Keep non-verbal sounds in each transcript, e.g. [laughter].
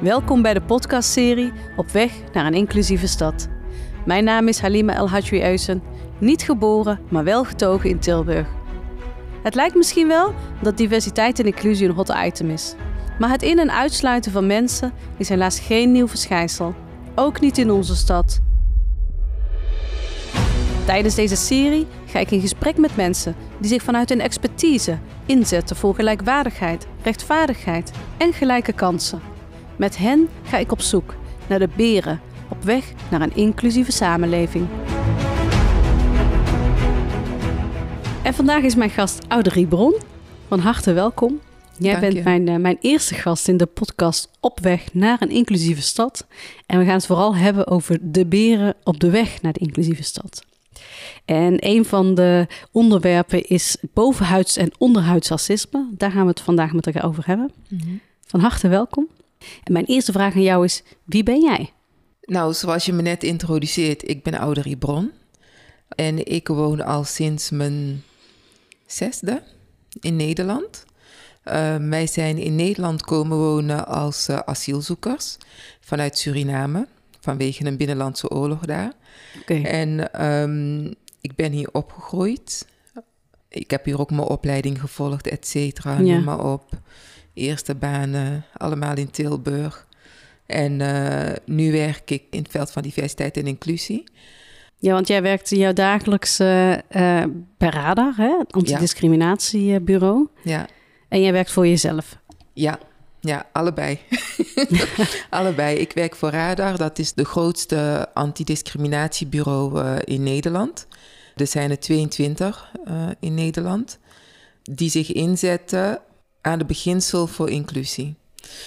Welkom bij de podcastserie Op weg naar een inclusieve stad. Mijn naam is Halima El Hadji Eusen, niet geboren, maar wel getogen in Tilburg. Het lijkt misschien wel dat diversiteit en inclusie een hot item is. Maar het in- en uitsluiten van mensen is helaas geen nieuw verschijnsel. Ook niet in onze stad. Tijdens deze serie ga ik in gesprek met mensen die zich vanuit hun expertise inzetten voor gelijkwaardigheid, rechtvaardigheid en gelijke kansen. Met hen ga ik op zoek naar de beren op weg naar een inclusieve samenleving. En vandaag is mijn gast Audrey Bron. Van harte welkom. Jij Dank je. bent mijn, eh, mijn eerste gast in de podcast Op weg naar een inclusieve stad. En we gaan het vooral hebben over de beren op de weg naar de inclusieve stad. En een van de onderwerpen is bovenhuids en onderhuids racisme. Daar gaan we het vandaag met elkaar over hebben. Van harte welkom. En mijn eerste vraag aan jou is: wie ben jij? Nou, zoals je me net introduceert, ik ben Audrey Bron. En ik woon al sinds mijn zesde in Nederland. Eh, wij zijn in Nederland komen wonen als eh, asielzoekers vanuit Suriname, vanwege een binnenlandse oorlog daar. Oké. En ehm, ik ben hier opgegroeid. Ik heb hier ook mijn opleiding gevolgd, et cetera, Ja. noem maar op. Eerste banen, allemaal in Tilburg. En eh, nu werk ik in het veld van diversiteit en inclusie. Ja, want jij werkt jouw dagelijks eh, eh, bij Radar, hè? het antidiscriminatiebureau. Ja, En jij werkt voor jezelf. ja, ja allebei. [laughs] allebei. Ik werk voor Radar, dat is de grootste antidiscriminatiebureau eh, in Nederland. Er zijn er 22 eh, in Nederland die zich inzetten aan de beginsel voor inclusie.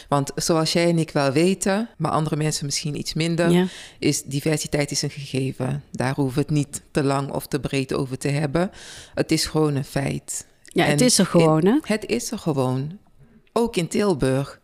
Want zoals jij en ik wel weten, maar andere mensen misschien iets minder, Ja. is diversiteit is een gegeven. Daar hoeven we het niet te lang of te breed over te hebben. Het is gewoon een feit. ja, het is er gewoon, hè? Het is er gewoon. Ook in Tilburg.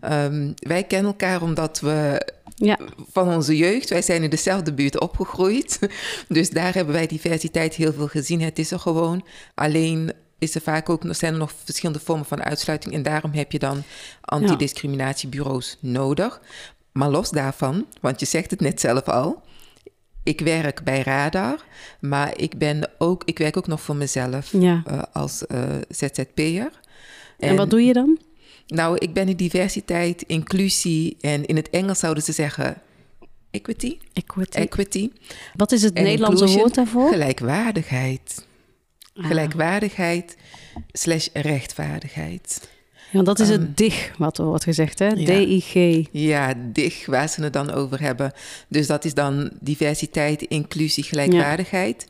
Ehm, wij kennen elkaar omdat we Ja. van onze jeugd, wij zijn in dezelfde buurt opgegroeid. [laughs] Dus daar hebben wij diversiteit heel veel gezien. Het is er gewoon. Alleen is er vaak ook, zijn er nog verschillende vormen van uitsluiting. En daarom heb je dan antidiscriminatiebureaus nodig. Maar los daarvan, want je zegt het net zelf al. Ik werk bij Radar, maar ik, ben ook, ik werk ook nog voor mezelf Ja. eh, als eh, ZZP'er. En, wat doe je dan? Nou, ik ben in diversiteit, inclusie en in het Engels zouden ze zeggen equity. Equity. Equity. Wat is het En Nederlandse woord daarvoor? Gelijkwaardigheid. Ah. Gelijkwaardigheid slash rechtvaardigheid. Ja, want dat is Ehm, het DIG, wat er wordt gezegd, hè? ja. D-I-G. Ja, dig, waar ze het dan over hebben. Dus dat is dan diversiteit, inclusie, gelijkwaardigheid.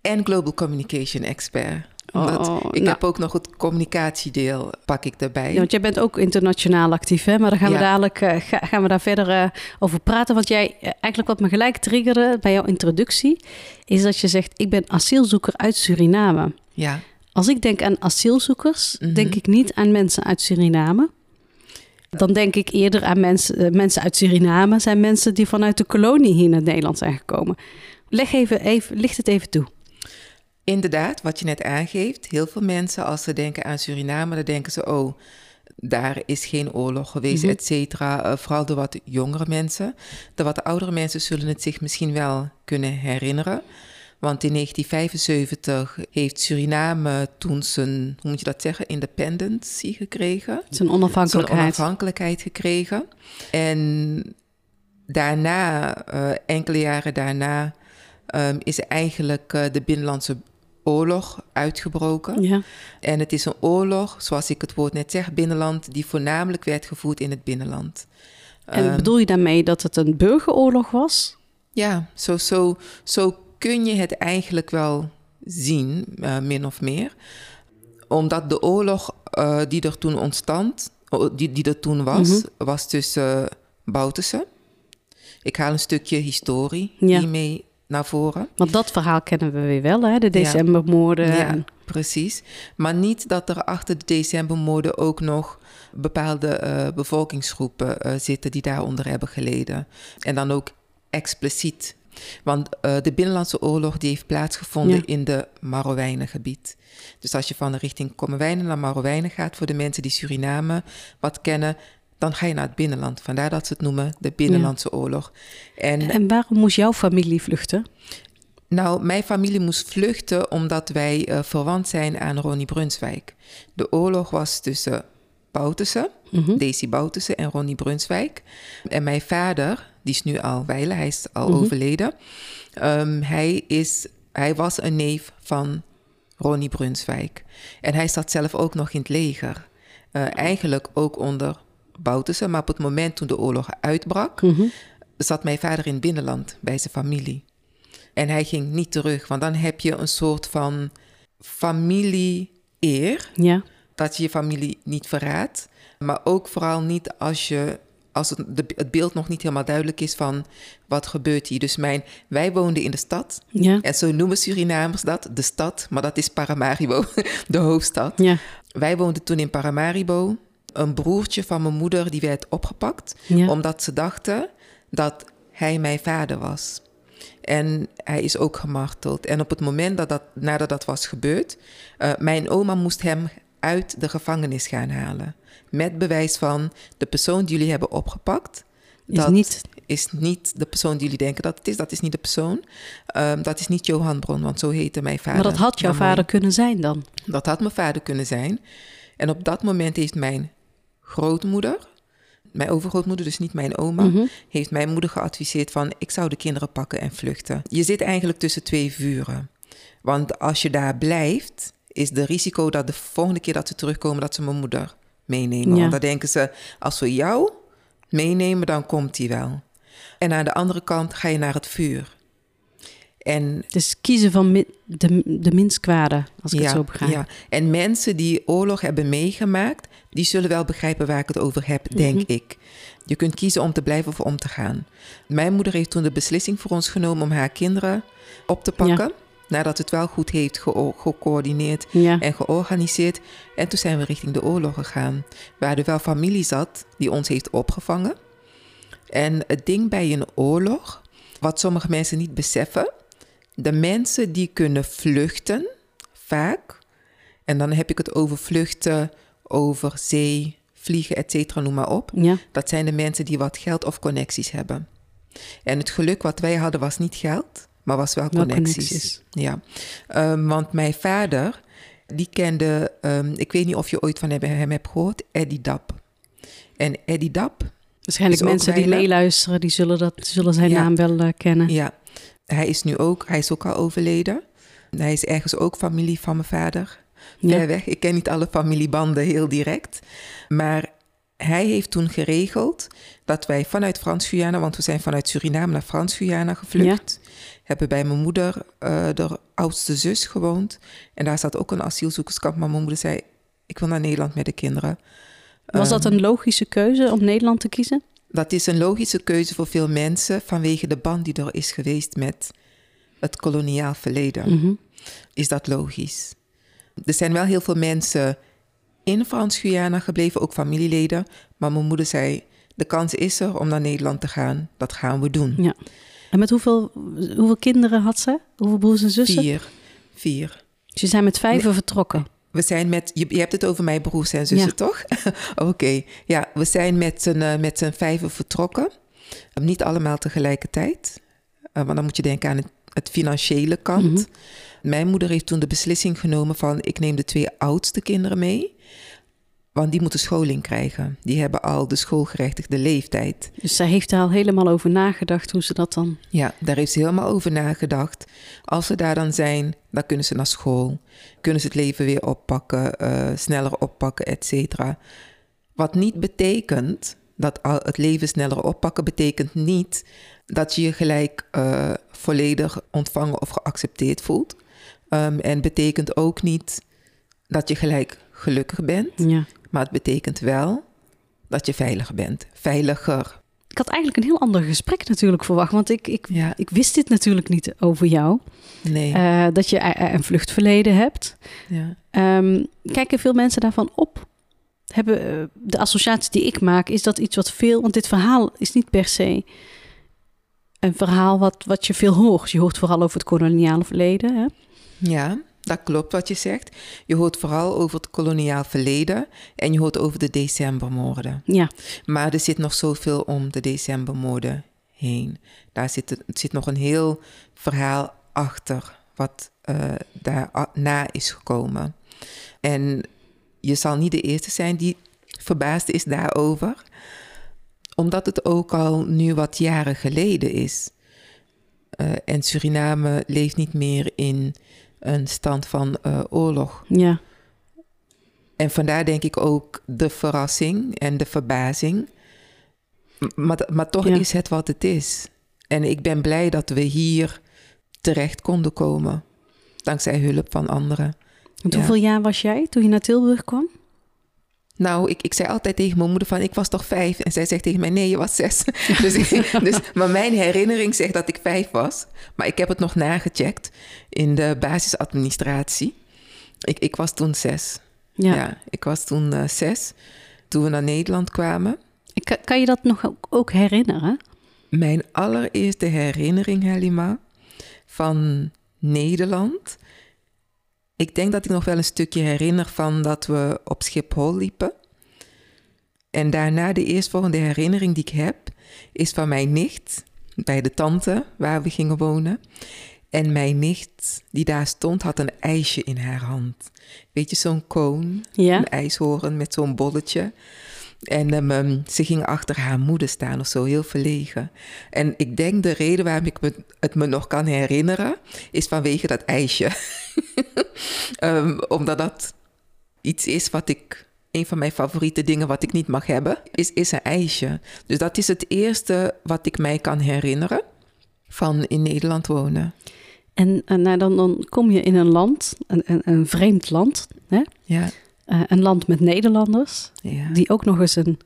En Global Communication Expert. Omdat Oh, ik nou. heb ook nog het communicatiedeel, pak ik. Ja, want jij bent ook internationaal actief, hè? Maar daar gaan we Ja. dadelijk eh, ga- gaan we daar verder eh, over praten. Want jij, eh, eigenlijk wat me gelijk triggerde bij jouw introductie, is dat je zegt: Ik ben asielzoeker uit Suriname. Ja, Als ik denk aan asielzoekers, Mhm. denk ik niet aan mensen uit Suriname. Dan denk ik eerder aan mensen, mensen uit Suriname, zijn mensen die vanuit de kolonie hier naar Nederland zijn gekomen. Leg even, even, licht het even toe. Inderdaad, wat je net aangeeft. Heel veel mensen, als ze denken aan Suriname, dan denken ze: oh, daar is geen oorlog geweest, Mhm. et cetera. Eh, vooral de wat jongere mensen. De wat oudere mensen zullen het zich misschien wel kunnen herinneren. Want in 1975 heeft Suriname toen zijn, hoe moet je dat zeggen, independency gekregen. Is een Zo'n onafhankelijkheid. onafhankelijkheid gekregen. En daarna, eh, enkele jaren daarna, ehm, is eigenlijk eh, de Binnenlandse Oorlog uitgebroken. Ja. En het is een oorlog, zoals ik het woord net zeg, binnenland, die voornamelijk werd gevoerd in het binnenland. En Ehm, bedoel je daarmee dat het een burgeroorlog was? ja, zo, zo, zo kun je het eigenlijk wel zien, eh, min of meer. Omdat de oorlog eh, die er toen ontstond, die, die er toen was, Mhm. was tussen uh. Ik haal een stukje historie Ja. hiermee naar voren. Want dat verhaal kennen we weer wel, hè? De decembermoorden. Ja, precies. Maar niet dat er achter de decembermoorden ook nog bepaalde eh, bevolkingsgroepen eh, zitten die daaronder hebben geleden. En dan ook expliciet. Want eh, de Binnenlandse Oorlog die heeft plaatsgevonden Ja. in de Marowijnengebied. Dus als je van de richting Kommerwijnen naar Marowijnen gaat, voor de mensen die Suriname wat kennen, dan ga je naar het binnenland. Vandaar dat ze het noemen de Binnenlandse Oorlog. En, en waarom moest jouw familie vluchten? Nou, mijn familie moest vluchten omdat wij uh, verwant zijn aan Ronnie Brunswijk. De oorlog was tussen Boutussen, mm Daisy Boutussen en Ronnie Brunswijk. En mijn vader, die is nu al wijlen, hij is al mhm. overleden. Um, hij, is, hij was een neef van Ronnie Brunswijk. En hij zat zelf ook nog in het leger. Uh, eigenlijk ook onder Boutussen, maar op het moment toen de oorlog uitbrak, mm zat mijn vader in het binnenland bij zijn familie. En hij ging niet terug, want dan heb je een soort van familie-eer. Ja. Dat je je familie niet verraadt. Maar ook vooral niet als, je, als het, de, het beeld nog niet helemaal duidelijk is van wat gebeurt hier. Dus mijn, wij woonden in de stad. Ja. En zo noemen Surinamers dat, de stad. Maar dat is Paramaribo, [laughs] de hoofdstad. Ja. Wij woonden toen in Paramaribo. Een broertje van mijn moeder die werd opgepakt. Omdat ze dachten dat hij mijn vader was. En hij is ook gemarteld. En op het moment dat dat, nadat dat was gebeurd, uh, mijn oma moest hem uit de gevangenis gaan halen. Met bewijs van de persoon die jullie hebben opgepakt. Is dat niet... is niet de persoon die jullie denken dat het is. Dat is niet de persoon. Um, dat is niet Johan Bron, want zo heette mijn vader. Maar dat had jouw vader kunnen zijn dan? Dat had mijn vader kunnen zijn. En op dat moment heeft mijn grootmoeder, mijn overgrootmoeder, dus niet mijn oma, mhm. heeft mijn moeder geadviseerd van ik zou de kinderen pakken en vluchten. Je zit eigenlijk tussen twee vuren. Want als je daar blijft, is de risico dat de volgende keer dat ze terugkomen, dat ze mijn moeder meenemen. Want dan denken ze, als we jou meenemen, dan komt hij wel. En aan de andere kant ga je naar het vuur. En, dus kiezen van de, de minst kwade, als ik het zo begrijp. Ja, en mensen die oorlog hebben meegemaakt, die zullen wel begrijpen waar ik het over heb, mhm. denk ik. Je kunt kiezen om te blijven of om te gaan. Mijn moeder heeft toen de beslissing voor ons genomen om haar kinderen op te pakken. Nadat het wel goed heeft ge gecoördineerd en georganiseerd. En toen zijn we richting de oorlog gegaan. Waar er wel familie zat die ons heeft opgevangen. En het ding bij een oorlog, wat sommige mensen niet beseffen. De mensen die kunnen vluchten, vaak. En dan heb ik het over vluchten over zee, vliegen, et cetera, noem maar op. Ja. Dat zijn de mensen die wat geld of connecties hebben. En het geluk wat wij hadden was niet geld, maar was wel, connecties. Ja, um, want mijn vader, die kende, um, ik weet niet of je ooit van hem hebt gehoord, Eddie Dap. En Eddie Dap. Waarschijnlijk mensen die meeluisteren, die zullen, dat, zullen zijn naam wel uh, kennen. Ja, hij is nu ook, hij is ook al overleden. Hij is ergens ook familie van mijn vader. Ver weg. Ik ken niet alle familiebanden heel direct. Maar hij heeft toen geregeld dat wij vanuit Frans-Guyana, want we zijn vanuit Suriname naar Frans-Guyana gevlucht, hebben bij mijn moeder uh, de oudste zus gewoond. En daar zat ook een asielzoekerskamp. Maar mijn moeder zei: Ik wil naar Nederland met de kinderen. Was dat een logische keuze om Nederland te kiezen? Dat is een logische keuze voor veel mensen vanwege de band die er is geweest met het koloniaal verleden. Mhm. Is dat logisch? Er zijn wel heel veel mensen in Frans-Guyana gebleven, ook familieleden. Maar mijn moeder zei, de kans is er om naar Nederland te gaan. Dat gaan we doen. Ja. En met hoeveel, hoeveel kinderen had ze? Hoeveel broers en zussen? Vier. Vier. Dus je zijn met vijven vertrokken? We zijn met, je, je, hebt het over mijn broers en zussen, toch? [laughs] Oké, ja, we zijn met z'n, uh, met z'n vijven vertrokken. Niet allemaal tegelijkertijd. Uh, want dan moet je denken aan het, het financiële kant. Mhm. Mijn moeder heeft toen de beslissing genomen van ik neem de twee oudste kinderen mee. Want die moeten scholing krijgen. Die hebben al de schoolgerechtigde leeftijd. Dus zij heeft er al helemaal over nagedacht hoe ze dat dan. Ja, daar heeft ze helemaal over nagedacht. Als ze daar dan zijn, dan kunnen ze naar school. Kunnen ze het leven weer oppakken, uh, sneller oppakken, et cetera. Wat niet betekent dat het leven sneller oppakken, betekent niet dat je je gelijk uh, volledig ontvangen of geaccepteerd voelt. Um, en betekent ook niet dat je gelijk gelukkig bent. Ja. Maar het betekent wel dat je veiliger bent. Veiliger. Ik had eigenlijk een heel ander gesprek natuurlijk verwacht. Want ik, ik, ja. ik wist dit natuurlijk niet over jou. Nee. Uh, dat je een vluchtverleden hebt. Ja. Um, kijken veel mensen daarvan op? Hebben, eh, de associatie die ik maak, is dat iets wat veel... Want dit verhaal is niet per se een verhaal wat, wat je veel hoort. Je hoort vooral over het koloniale verleden. Hè? Ja. Dat klopt wat je zegt. Je hoort vooral over het koloniaal verleden en je hoort over de decembermoorden. Ja, Maar er zit nog zoveel om de decembermoorden heen. Daar zit, zit nog een heel verhaal achter wat eh daarna is gekomen. En je zal niet de eerste zijn die verbaasd is daarover, omdat het ook al nu wat jaren geleden is. Eh, en Suriname leeft niet meer in een stand van eh, oorlog. ja. En vandaar denk ik ook de verrassing en de verbazing. Maar, maar toch Ja. is het wat het is. En ik ben blij dat we hier terecht konden komen. Dankzij hulp van anderen. Ja. hoeveel jaar was jij toen je naar Tilburg kwam? Nou, ik, ik zei altijd tegen mijn moeder van, ik was toch vijf? En zij zegt tegen mij, nee, je was zes. [laughs] dus, dus, maar mijn herinnering zegt dat ik vijf was. Maar ik heb het nog nagecheckt in de basisadministratie. Ik, ik was toen zes. Ja. Ja, ik was toen eh, zes. Toen we naar Nederland kwamen. Kan, kan je dat nog ook, ook herinneren? Mijn allereerste herinnering, Halima, van Nederland. Ik denk dat ik nog wel een stukje herinner van dat we op Schiphol liepen. En daarna de eerstvolgende herinnering die ik heb, is van mijn nicht bij de tante waar we gingen wonen. En mijn nicht die daar stond, had een ijsje in haar hand. Weet je, zo'n koon, Ja. een ijshoorn met zo'n bolletje. En ehm, ehm, ze ging achter haar moeder staan of zo, heel verlegen. En ik denk de reden waarom ik me, het me nog kan herinneren, is vanwege dat ijsje. [laughs] Ehm, omdat dat iets is wat ik, een van mijn favoriete dingen wat ik niet mag hebben, is, is een ijsje. Dus dat is het eerste wat ik mij kan herinneren van in Nederland wonen. En eh, nou, dan, dan kom je in een land, een, een, een vreemd land, hè? Ja, Eh, een land met Nederlanders, ja. die ook nog eens een.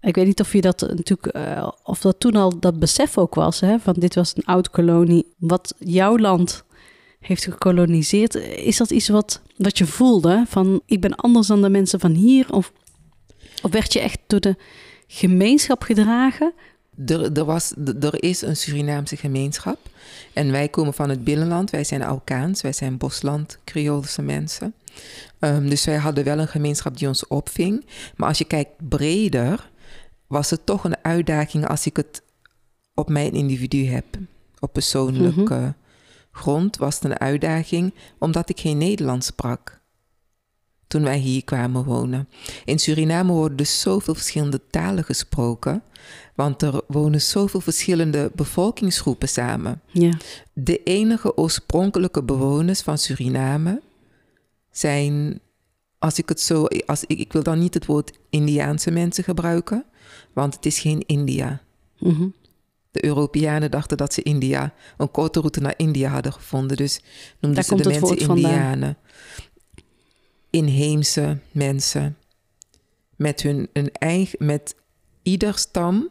Ik weet niet of je dat natuurlijk, eh, of dat toen al dat besef ook was, hè? Van dit was een oud kolonie, wat jouw land heeft gekoloniseerd. Is dat iets wat, wat je voelde? Van ik ben anders dan de mensen van hier? Of, of werd je echt door de gemeenschap gedragen? Er, er, was, er is een Surinaamse gemeenschap. En wij komen van het binnenland. Wij zijn Alkaans. Wij zijn Bosland, Creoolse mensen. Ehm, dus wij hadden wel een gemeenschap die ons opving. Maar als je kijkt breder, was het toch een uitdaging als ik het op mijn individu heb. Op persoonlijke grond was het een uitdaging, omdat ik geen Nederlands sprak. Toen wij hier kwamen wonen. In Suriname worden dus zoveel verschillende talen gesproken. Want er wonen zoveel verschillende bevolkingsgroepen samen. Ja. De enige oorspronkelijke bewoners van Suriname zijn, als ik het zo, als ik, ik wil dan niet het woord Indiaanse mensen gebruiken, want het is geen India. Mhm. De Europeanen dachten dat ze India, een korte route naar India hadden gevonden, dus noemden Daar ze de mensen. Indianen. Inheemse mensen met hun een eigen, met ieder stam,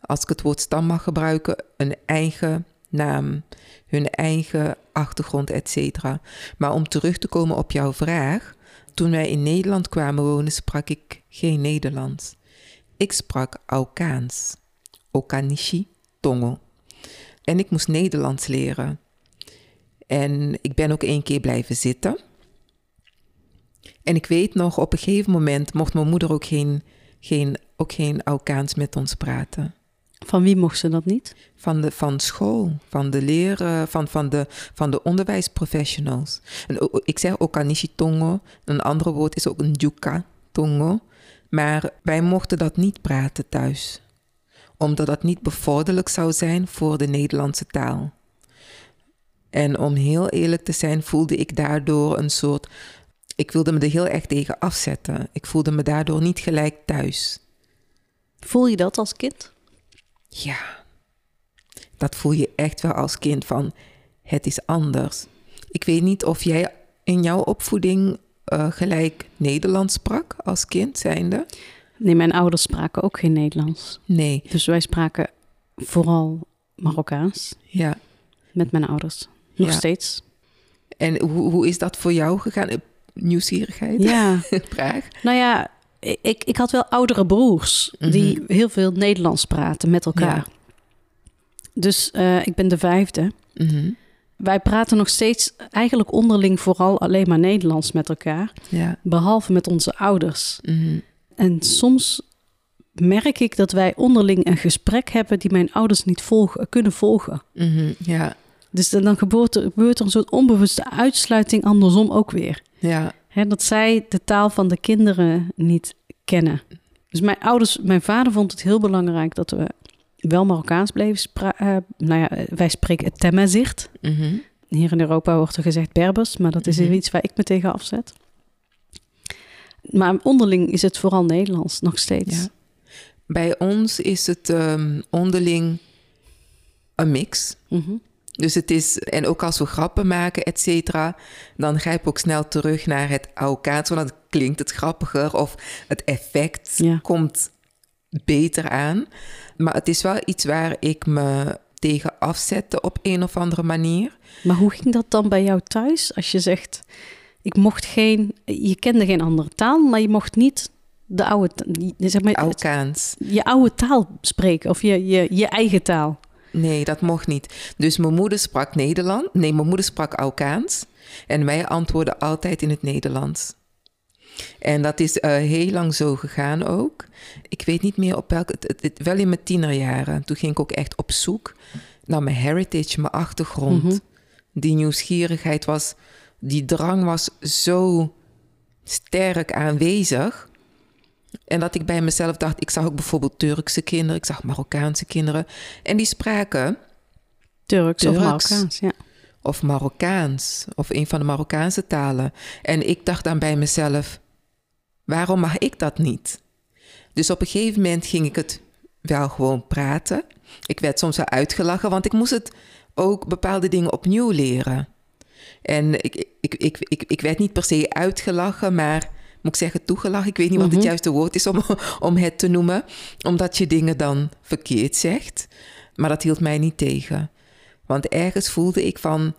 als ik het woord stam mag gebruiken, een eigen naam, hun eigen achtergrond, et cetera. Maar om terug te komen op jouw vraag, toen wij in Nederland kwamen wonen, sprak ik geen Nederlands. Ik sprak Aukaans, Okanishi, Tongo. En ik moest Nederlands leren. En ik ben ook één keer blijven zitten. En ik weet nog, op een gegeven moment mocht mijn moeder ook geen, geen, ook geen Aukaans met ons praten. Van wie mocht ze dat niet? Van, de, van school, van de leren, van, van, de, van de onderwijsprofessionals. En ik zeg Okanishi Tongo, een ander woord is ook een Juka Tongo. Maar wij mochten dat niet praten thuis, omdat dat niet bevorderlijk zou zijn voor de Nederlandse taal. En om heel eerlijk te zijn, voelde ik daardoor een soort. Ik wilde me er heel erg tegen afzetten. Ik voelde me daardoor niet gelijk thuis. Voel je dat als kind? Ja, dat voel je echt wel als kind van het is anders. Ik weet niet of jij in jouw opvoeding eh, gelijk Nederlands sprak als kind zijnde. Nee, mijn ouders spraken ook geen Nederlands. Nee, Dus wij spraken vooral Marokkaans ja. met mijn ouders. Nog Ja. steeds. En hoe, hoe is dat voor jou gegaan? Nieuwsgierigheid? Ja, [laughs] Vraag? nou ja, ik, ik had wel oudere broers die heel veel Nederlands praten met elkaar. Ja. Dus eh, ik ben de vijfde. Mhm. wij praten nog steeds eigenlijk onderling vooral alleen maar Nederlands met elkaar. Ja. Behalve met onze ouders. Mhm. En soms merk ik dat wij onderling een gesprek hebben die mijn ouders niet volgen, kunnen volgen. Mhm. Ja. Dus dan dan gebeurt er, gebeurt er een soort onbewuste uitsluiting andersom ook weer. Ja. Hè, dat zij de taal van de kinderen niet kennen. Dus mijn ouders, mijn vader vond het heel belangrijk dat we wel Marokkaans bleven spreken. nou ja, wij spreken het Tamazight. Mhm. Hier in Europa wordt er gezegd Berbers, maar dat is weer iets waar ik me tegen afzet. Maar onderling is het vooral Nederlands nog steeds. Ja. Bij ons is het ehm, onderling een mix. Mhm. Dus het is, en ook als we grappen maken, et cetera, dan grijp ik ook snel terug naar het Aukkaans, want dan klinkt het grappiger of het effect Ja. komt beter aan. Maar het is wel iets waar ik me tegen afzette op een of andere manier. Maar hoe ging dat dan bij jou thuis? Als je zegt, ik mocht geen, je kende geen andere taal, maar je mocht niet de oude, zeg maar, je oude taal spreken of je, je, je eigen taal. Nee, dat mocht niet. Dus mijn moeder sprak Nederland. Nee, mijn moeder sprak Aukkaans. En wij antwoordden altijd in het Nederlands. En dat is eh, heel lang zo gegaan ook. Ik weet niet meer op welke... Het, het- het- wel in mijn tienerjaren. Toen ging ik ook echt op zoek naar mijn heritage, mijn achtergrond. Mhm. Die nieuwsgierigheid was... Die drang was zo sterk aanwezig. En dat ik bij mezelf dacht... Ik zag ook bijvoorbeeld Turkse kinderen. Ik zag Marokkaanse kinderen. En die spraken Turks, of. Marokkaans, ja. of Marokkaans of een van de Marokkaanse talen. En ik dacht dan bij mezelf, waarom mag ik dat niet? Dus op een gegeven moment ging ik het wel gewoon praten. Ik werd soms wel uitgelachen, want ik moest het ook bepaalde dingen opnieuw leren. En ik, ik, ik, ik, ik werd niet per se uitgelachen, maar moet ik zeggen toegelachen. Ik weet niet wat Mhm. het juiste woord is om, [laughs] om het te noemen, omdat je dingen dan verkeerd zegt. Maar dat hield mij niet tegen. Want ergens voelde ik van,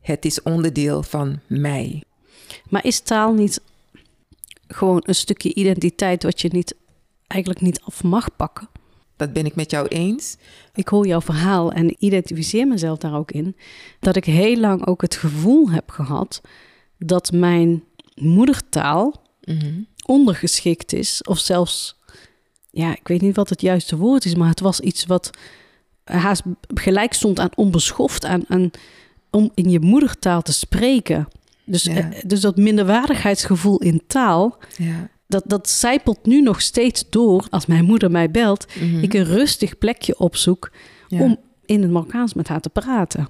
het is onderdeel van mij. Maar is taal niet gewoon een stukje identiteit wat je niet, eigenlijk niet af mag pakken? Dat ben ik met jou eens. Ik hoor jouw verhaal en identificeer mezelf daar ook in. Dat ik heel lang ook het gevoel heb gehad dat mijn moedertaal Mhm. ondergeschikt is. Of zelfs, ja, ik weet niet wat het juiste woord is, maar het was iets wat haast gelijk stond aan onbeschoft, aan, aan om in je moedertaal te spreken. Dus, Ja. eh, dus dat minderwaardigheidsgevoel in taal, Ja. dat, dat zijpelt nu nog steeds door als mijn moeder mij belt. Mhm. Ik een rustig plekje opzoek Ja. om in het Marokkaans met haar te praten.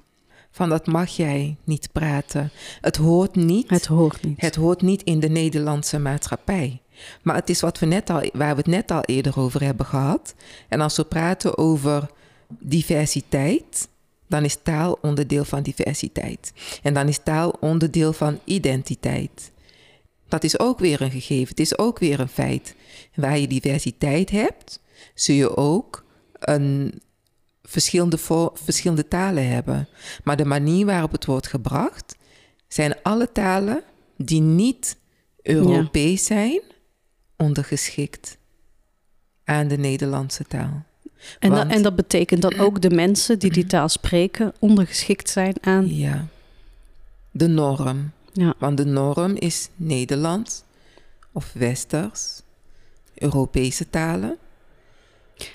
Van dat mag jij niet praten. Het hoort niet. Het hoort niet. Het hoort niet in de Nederlandse maatschappij. Maar het is wat we net al, waar we het net al eerder over hebben gehad. En als we praten over diversiteit, dan is taal onderdeel van diversiteit. En dan is taal onderdeel van identiteit. Dat is ook weer een gegeven, het is ook weer een feit. Waar je diversiteit hebt, zul je ook een verschillende, verschillende talen hebben. Maar de manier waarop het wordt gebracht, zijn alle talen die niet Europees zijn, ondergeschikt aan de Nederlandse taal. En, dat, en dat betekent dat ook de mensen die die [clears throat] taal spreken ondergeschikt zijn aan. Ja, de norm. Ja. Want de norm is Nederlands of Westers, Europese talen.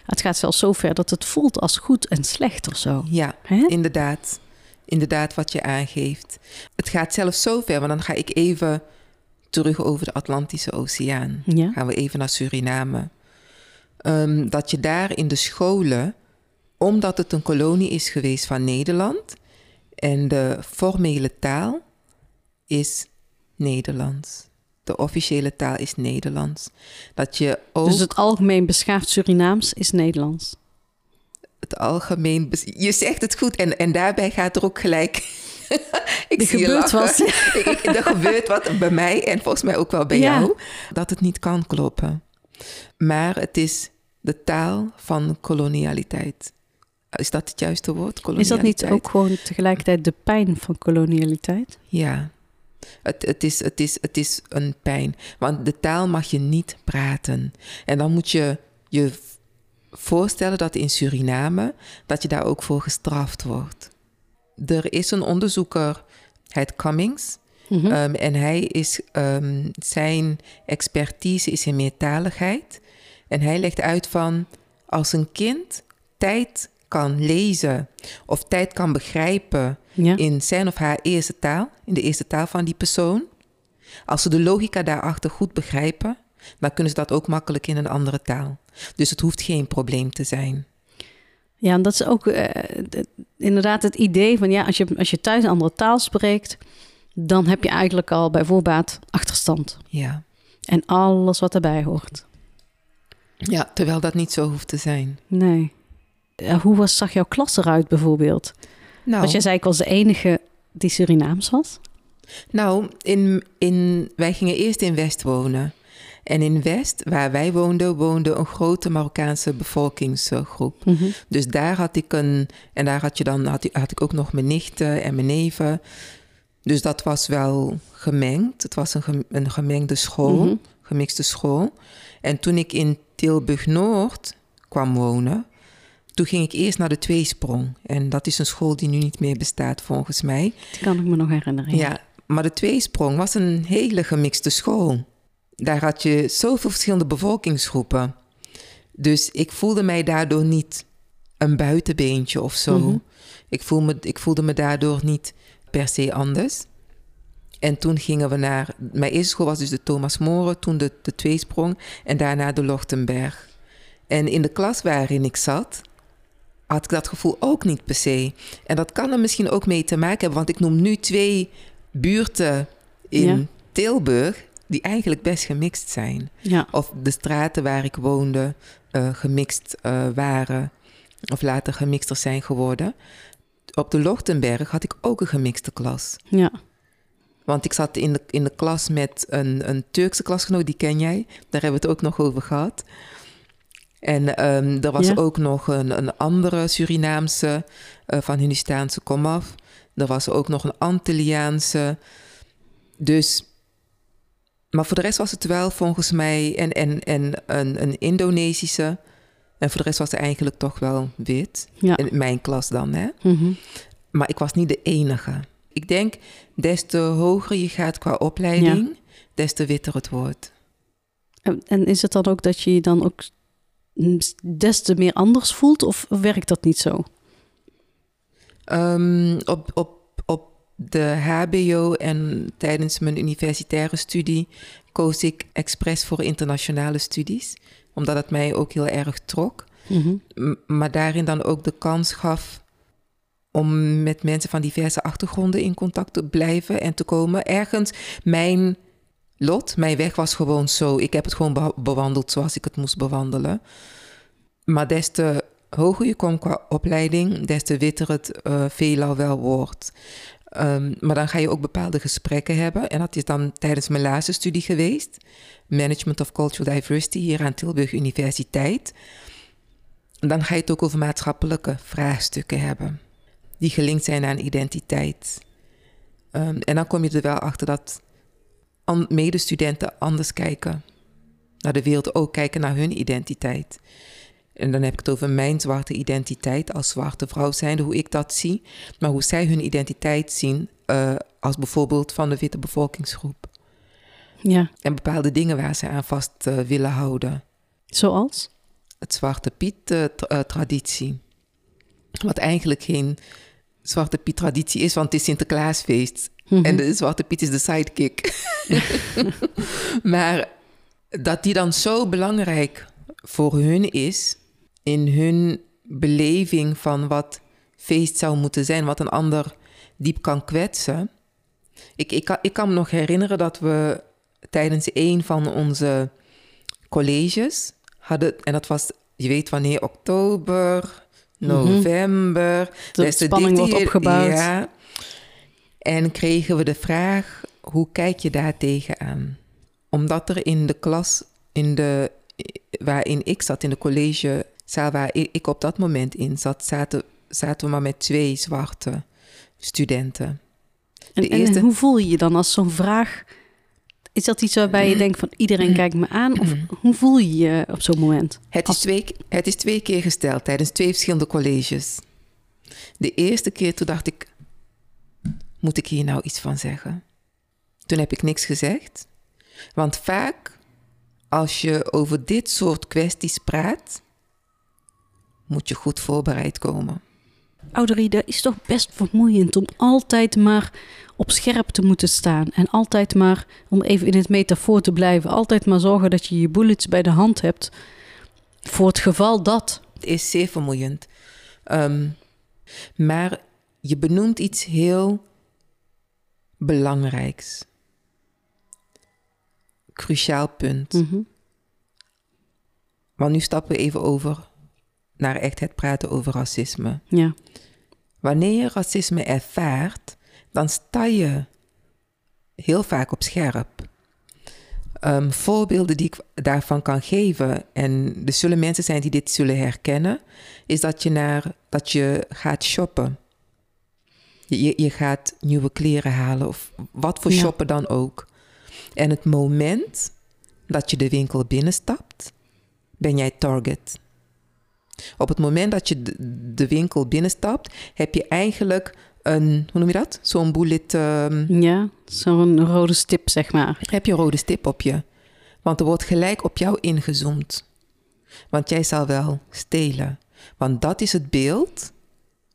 Het gaat zelfs zo ver dat het voelt als goed en slecht of zo. Ja, inderdaad. Inderdaad wat je aangeeft. Het gaat zelfs zo ver, want dan ga ik even terug over de Atlantische Oceaan. Ja. Gaan we even naar Suriname. Ehm, dat je daar in de scholen, omdat het een kolonie is geweest van Nederland en de formele taal is Nederlands. De officiële taal is Nederlands. Dat je ook Dus het algemeen beschaafd Surinaams is Nederlands. het algemeen. Je zegt het goed en, en daarbij gaat er ook gelijk. [laughs] ik Er zie gebeurt wat. [laughs] Er gebeurt wat bij mij en volgens mij ook wel bij Ja. jou. Dat het niet kan kloppen. Maar het is de taal van kolonialiteit. Is dat het juiste woord? Is dat niet ook gewoon tegelijkertijd de pijn van kolonialiteit? Ja. Het, het, is, het, is, het is een pijn. Want de taal mag je niet praten. En dan moet je je voorstellen dat in Suriname... dat je daar ook voor gestraft wordt. er is een onderzoeker, het Cummings. Mhm. Ehm, en hij is, ehm, zijn expertise is in meertaligheid. En hij legt uit van als een kind tijd kan lezen of tijd kan begrijpen ja. in zijn of haar eerste taal, in de eerste taal van die persoon. Als ze de logica daarachter goed begrijpen, dan kunnen ze dat ook makkelijk in een andere taal. Dus het hoeft geen probleem te zijn. Ja, en dat is ook eh, inderdaad het idee van ja, als je, als je thuis een andere taal spreekt, dan heb je eigenlijk al bij voorbaat achterstand. Ja. En alles wat erbij hoort. ja, terwijl dat niet zo hoeft te zijn. Nee. Eh, hoe was, zag jouw klas eruit bijvoorbeeld? Nou, Want jij zei ik was de enige die Surinaams was. nou in, in, wij gingen eerst in West wonen. En in West, waar wij woonden, woonde een grote Marokkaanse bevolkingsgroep. Mhm. Dus daar had ik een. En daar had, je dan, had, ik- had ik ook nog mijn nichten en mijn neven. Dus dat was wel gemengd. Het was een, een gemengde school, Mhm. gemixte school. En toen ik in Tilburg Noord kwam wonen, toen ging ik eerst naar de Tweesprong. En dat is een school die nu niet meer bestaat, volgens mij. Die kan ik me nog herinneren. Ja, maar de Tweesprong was een hele gemixte school. Daar had je zoveel verschillende bevolkingsgroepen. Dus ik voelde mij daardoor niet een buitenbeentje of zo. Mhm. ik, voel me, ik voelde me daardoor niet per se anders. En toen gingen we naar... Mijn eerste school was dus de Thomas More, toen de, de Tweesprong en daarna de Lochtenberg. En in de klas waarin ik zat, had ik dat gevoel ook niet per se. En dat kan er misschien ook mee te maken hebben, want ik noem nu twee buurten in Ja. Tilburg die eigenlijk best gemixt zijn. Ja. Of de straten waar ik woonde eh, gemixt eh, waren, of later gemixter zijn geworden. Op de Lochtenberg had ik ook een gemixte klas. ja. Want ik zat in de, in de klas met een, een Turkse klasgenoot, die ken jij. Daar hebben we het ook nog over gehad. En ehm, er was Ja. ook nog een, een andere Surinaamse eh, van Hindustaanse komaf. Er was ook nog een Antilliaanse. Dus, maar voor de rest was het wel volgens mij en, en, en een, een Indonesische. En voor de rest was het eigenlijk toch wel wit. Ja. In mijn klas dan, hè. Mhm. Maar ik was niet de enige. Ik denk, des te hoger je gaat qua opleiding, des te witter het wordt. En, en is het dan ook dat je je dan ook des te meer anders voelt? Of werkt dat niet zo? Ehm, op, op, op de HBO en tijdens mijn universitaire studie koos ik expres voor internationale studies, omdat het mij ook heel erg trok. Mhm. M- maar daarin dan ook de kans gaf om met mensen van diverse achtergronden in contact te blijven en te komen. Ergens, mijn lot, mijn weg was gewoon zo. Ik heb het gewoon bewandeld zoals ik het moest bewandelen. Maar des te hoger je komt qua opleiding, des te witter het eh, veelal wel wordt. Ehm, maar dan ga je ook bepaalde gesprekken hebben. En dat is dan tijdens mijn laatste studie geweest. Management of Cultural Diversity hier aan Tilburg Universiteit. Dan ga je het ook over maatschappelijke vraagstukken hebben. Die gelinkt zijn aan identiteit. Ehm, en dan kom je er wel achter dat medestudenten anders kijken. Naar de wereld ook kijken naar hun identiteit. En dan heb ik het over mijn zwarte identiteit als zwarte vrouw zijnde, hoe ik dat zie. Maar hoe zij hun identiteit zien eh, als bijvoorbeeld van de witte bevolkingsgroep. Ja, En bepaalde dingen waar ze aan vast eh, willen houden. zoals? Het Zwarte Piet-traditie. Wat eigenlijk geen Zwarte Piet-traditie is, want het is Sinterklaasfeest. Mhm. En de Zwarte Piet is de sidekick. [laughs] maar dat die dan zo belangrijk voor hun is, in hun beleving van wat feest zou moeten zijn, wat een ander diep kan kwetsen. Ik, ik, kan, ik kan me nog herinneren dat we tijdens een van onze colleges hadden, en dat was, je weet wanneer, oktober, november. De des te spanning wordt opgebouwd. Ja. En kregen we de vraag, hoe kijk je daar tegenaan? Omdat er in de klas, in de, waarin ik zat, in de collegezaal waar ik, op dat moment in zat, zaten, zaten we maar met twee zwarte studenten. En, hoe voel je je dan als zo'n vraag... Is dat iets waarbij je denkt van iedereen kijkt me aan? Of hoe voel je je op zo'n moment? Het is, twee, het is twee keer gesteld tijdens twee verschillende colleges. De eerste keer toen dacht ik, moet ik hier nou iets van zeggen? Toen heb ik niks gezegd. Want vaak als je over dit soort kwesties praat, moet je goed voorbereid komen. Ouderie, dat is toch best vermoeiend om altijd maar op scherp te moeten staan. En altijd maar, om even in het metafoor te blijven, altijd maar zorgen dat je je bullets bij de hand hebt. Voor het geval dat. Het is zeer vermoeiend. Ehm, maar je benoemt iets heel belangrijks. Cruciaal punt. Mhm. Want nu stappen we even over naar echt het praten over racisme. Ja. Wanneer je racisme ervaart, dan sta je heel vaak op scherp. Ehm, voorbeelden die ik daarvan kan geven, en er zullen mensen zijn die dit zullen herkennen, is dat je, naar, dat je gaat shoppen. Je, je gaat nieuwe kleren halen of wat voor Ja. shoppen dan ook. En het moment dat je de winkel binnenstapt, ben jij target. Op het moment dat je de, de winkel binnenstapt, heb je eigenlijk een, hoe noem je dat? Zo'n bullet, ehm, Ja, zo'n rode stip, zeg maar. heb je een rode stip op je. Want er wordt gelijk op jou ingezoomd. Want jij zal wel stelen. Want dat is het beeld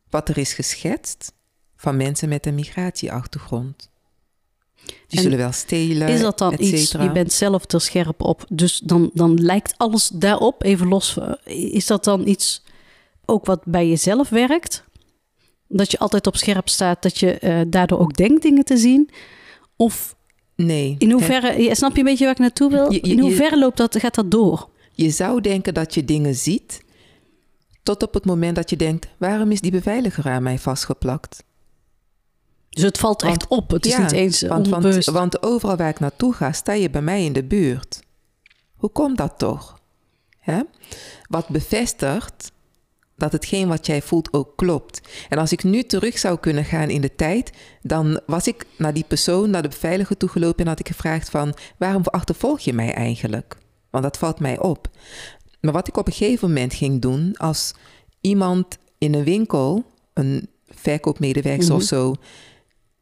wat er is geschetst van mensen met een migratieachtergrond. Die En zullen wel stelen. Is dat dan et iets, je bent zelf er scherp op, dus dan, dan lijkt alles daarop, even los, eh, is dat dan iets ook wat bij jezelf werkt? Dat je altijd op scherp staat, dat je eh, daardoor ook denkt dingen te zien? Of Nee. in hoeverre, ja, snap je een beetje waar ik naartoe wil? Je- je- in je- hoeverre loopt dat, gaat dat door? Je zou denken dat je dingen ziet, tot op het moment dat je denkt: waarom is die beveiliger aan mij vastgeplakt? Dus het valt echt op, het is Ja, niet eens want, want, want overal waar ik naartoe ga, sta je bij mij in de buurt. Hoe komt dat toch? Hè? Wat bevestigt dat hetgeen wat jij voelt ook klopt. En als ik nu terug zou kunnen gaan in de tijd, dan was ik naar die persoon, naar de beveiliger toegelopen en had ik gevraagd van, waarom achtervolg je mij eigenlijk? Want dat valt mij op. Maar wat ik op een gegeven moment ging doen, als iemand in een winkel, een verkoopmedewerker Mhm. of zo,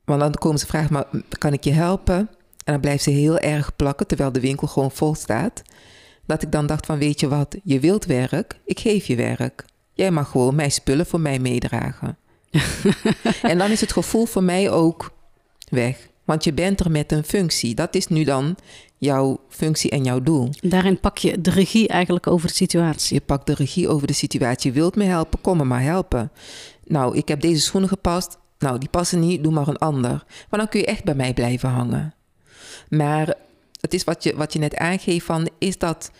want dan komen ze vragen, maar kan ik je helpen? En dan blijft ze heel erg plakken, terwijl de winkel gewoon vol staat. Dat ik dan dacht van, weet je wat, je wilt werk, ik geef je werk. Jij mag gewoon mijn spullen voor mij meedragen. [laughs] en dan is het gevoel voor mij ook weg. Want je bent er met een functie. Dat is nu dan jouw functie en jouw doel. Daarin pak je de regie eigenlijk over de situatie. Je pakt de regie over de situatie. Je wilt me helpen, kom me maar helpen. Nou, ik heb deze schoenen gepast. Nou, die passen niet, doe maar een ander. Maar dan kun je echt bij mij blijven hangen. Maar het is wat je, wat je net aangeeft van, is dat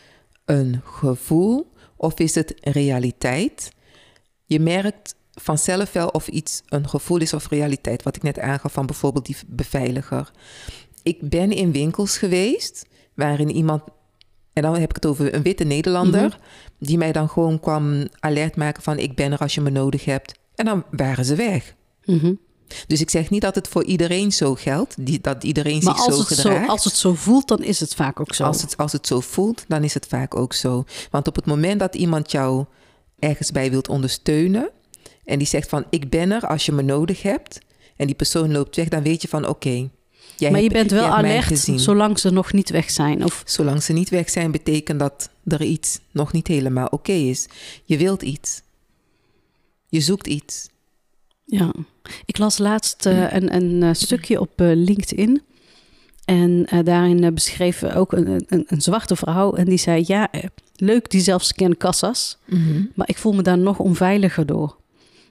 een gevoel of is het realiteit? Je merkt vanzelf wel of iets een gevoel is of realiteit. Wat ik net aangaf van bijvoorbeeld die beveiliger. Ik ben in winkels geweest waarin iemand, en dan heb ik het over een witte Nederlander, Mhm. die mij dan gewoon kwam alert maken van ik ben er als je me nodig hebt. En dan waren ze weg. Mhm. Dus ik zeg niet dat het voor iedereen zo geldt, die, dat iedereen Maar zich zo het, zo, gedraagt. als het zo voelt, dan is het vaak ook zo. Als het, als het zo voelt, dan is het vaak ook zo. Want op het moment dat iemand jou ergens bij wilt ondersteunen en die zegt van ik ben er als je me nodig hebt en die persoon loopt weg, dan weet je van oké. jij maar je bent wel alert zolang ze nog niet weg zijn. Of Zolang ze niet weg zijn, betekent dat er iets nog niet helemaal oké is. Je wilt iets. Je zoekt iets. Ja, ik las laatst eh, een, een eh, stukje op eh, LinkedIn. En daarin beschreef ook een, een, een zwarte vrouw. En die zei: Ja, leuk die zelfscankassas. Maar ik voel me daar nog onveiliger door.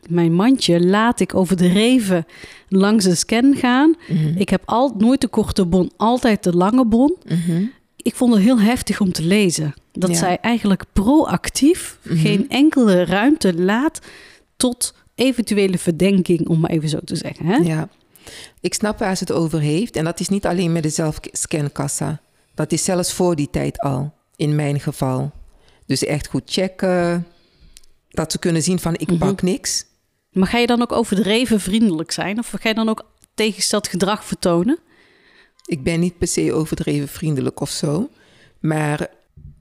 Mijn mandje laat ik overdreven langs de scan gaan. Mhm. Ik heb al, nooit de korte bon, altijd de lange bon. Mhm. Ik vond het heel heftig om te lezen. Dat Ja. zij eigenlijk proactief Mhm. geen enkele ruimte laat tot eventuele verdenking, om maar even zo te zeggen. Hè? Ja. Ik snap waar ze het over heeft. En dat is niet alleen met de zelfscankassa. Dat is zelfs voor die tijd al, in mijn geval. Dus echt goed checken. Dat ze kunnen zien van ik Mhm. pak niks. Maar ga je dan ook overdreven vriendelijk zijn? Of ga je dan ook tegengesteld gedrag vertonen? Ik ben niet per se overdreven vriendelijk of zo. Maar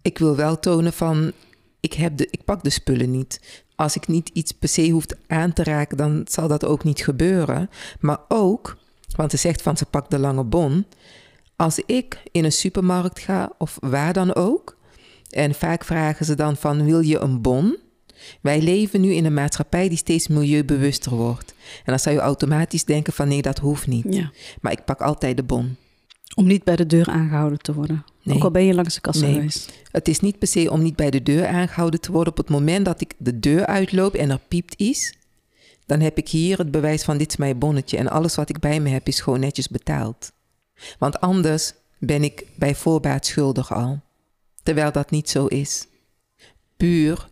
ik wil wel tonen van ik, heb de, ik pak de spullen niet. Als ik niet iets per se hoef aan te raken, dan zal dat ook niet gebeuren. Maar ook, want ze zegt van ze pakt de lange bon. Als ik in een supermarkt ga of waar dan ook, en vaak vragen ze dan van wil je een bon? Wij leven nu in een maatschappij die steeds milieubewuster wordt. En dan zou je automatisch denken van nee, dat hoeft niet. Ja. Maar ik pak altijd de bon. Om niet bij de deur aangehouden te worden. Nee. Ook al ben je langs de kassa Nee. geweest. Het is niet per se om niet bij de deur aangehouden te worden. Op het moment dat ik de deur uitloop en er piept iets, dan heb ik hier het bewijs van dit is mijn bonnetje. En alles wat ik bij me heb is gewoon netjes betaald. Want anders ben ik bij voorbaat schuldig al. Terwijl dat niet zo is. Puur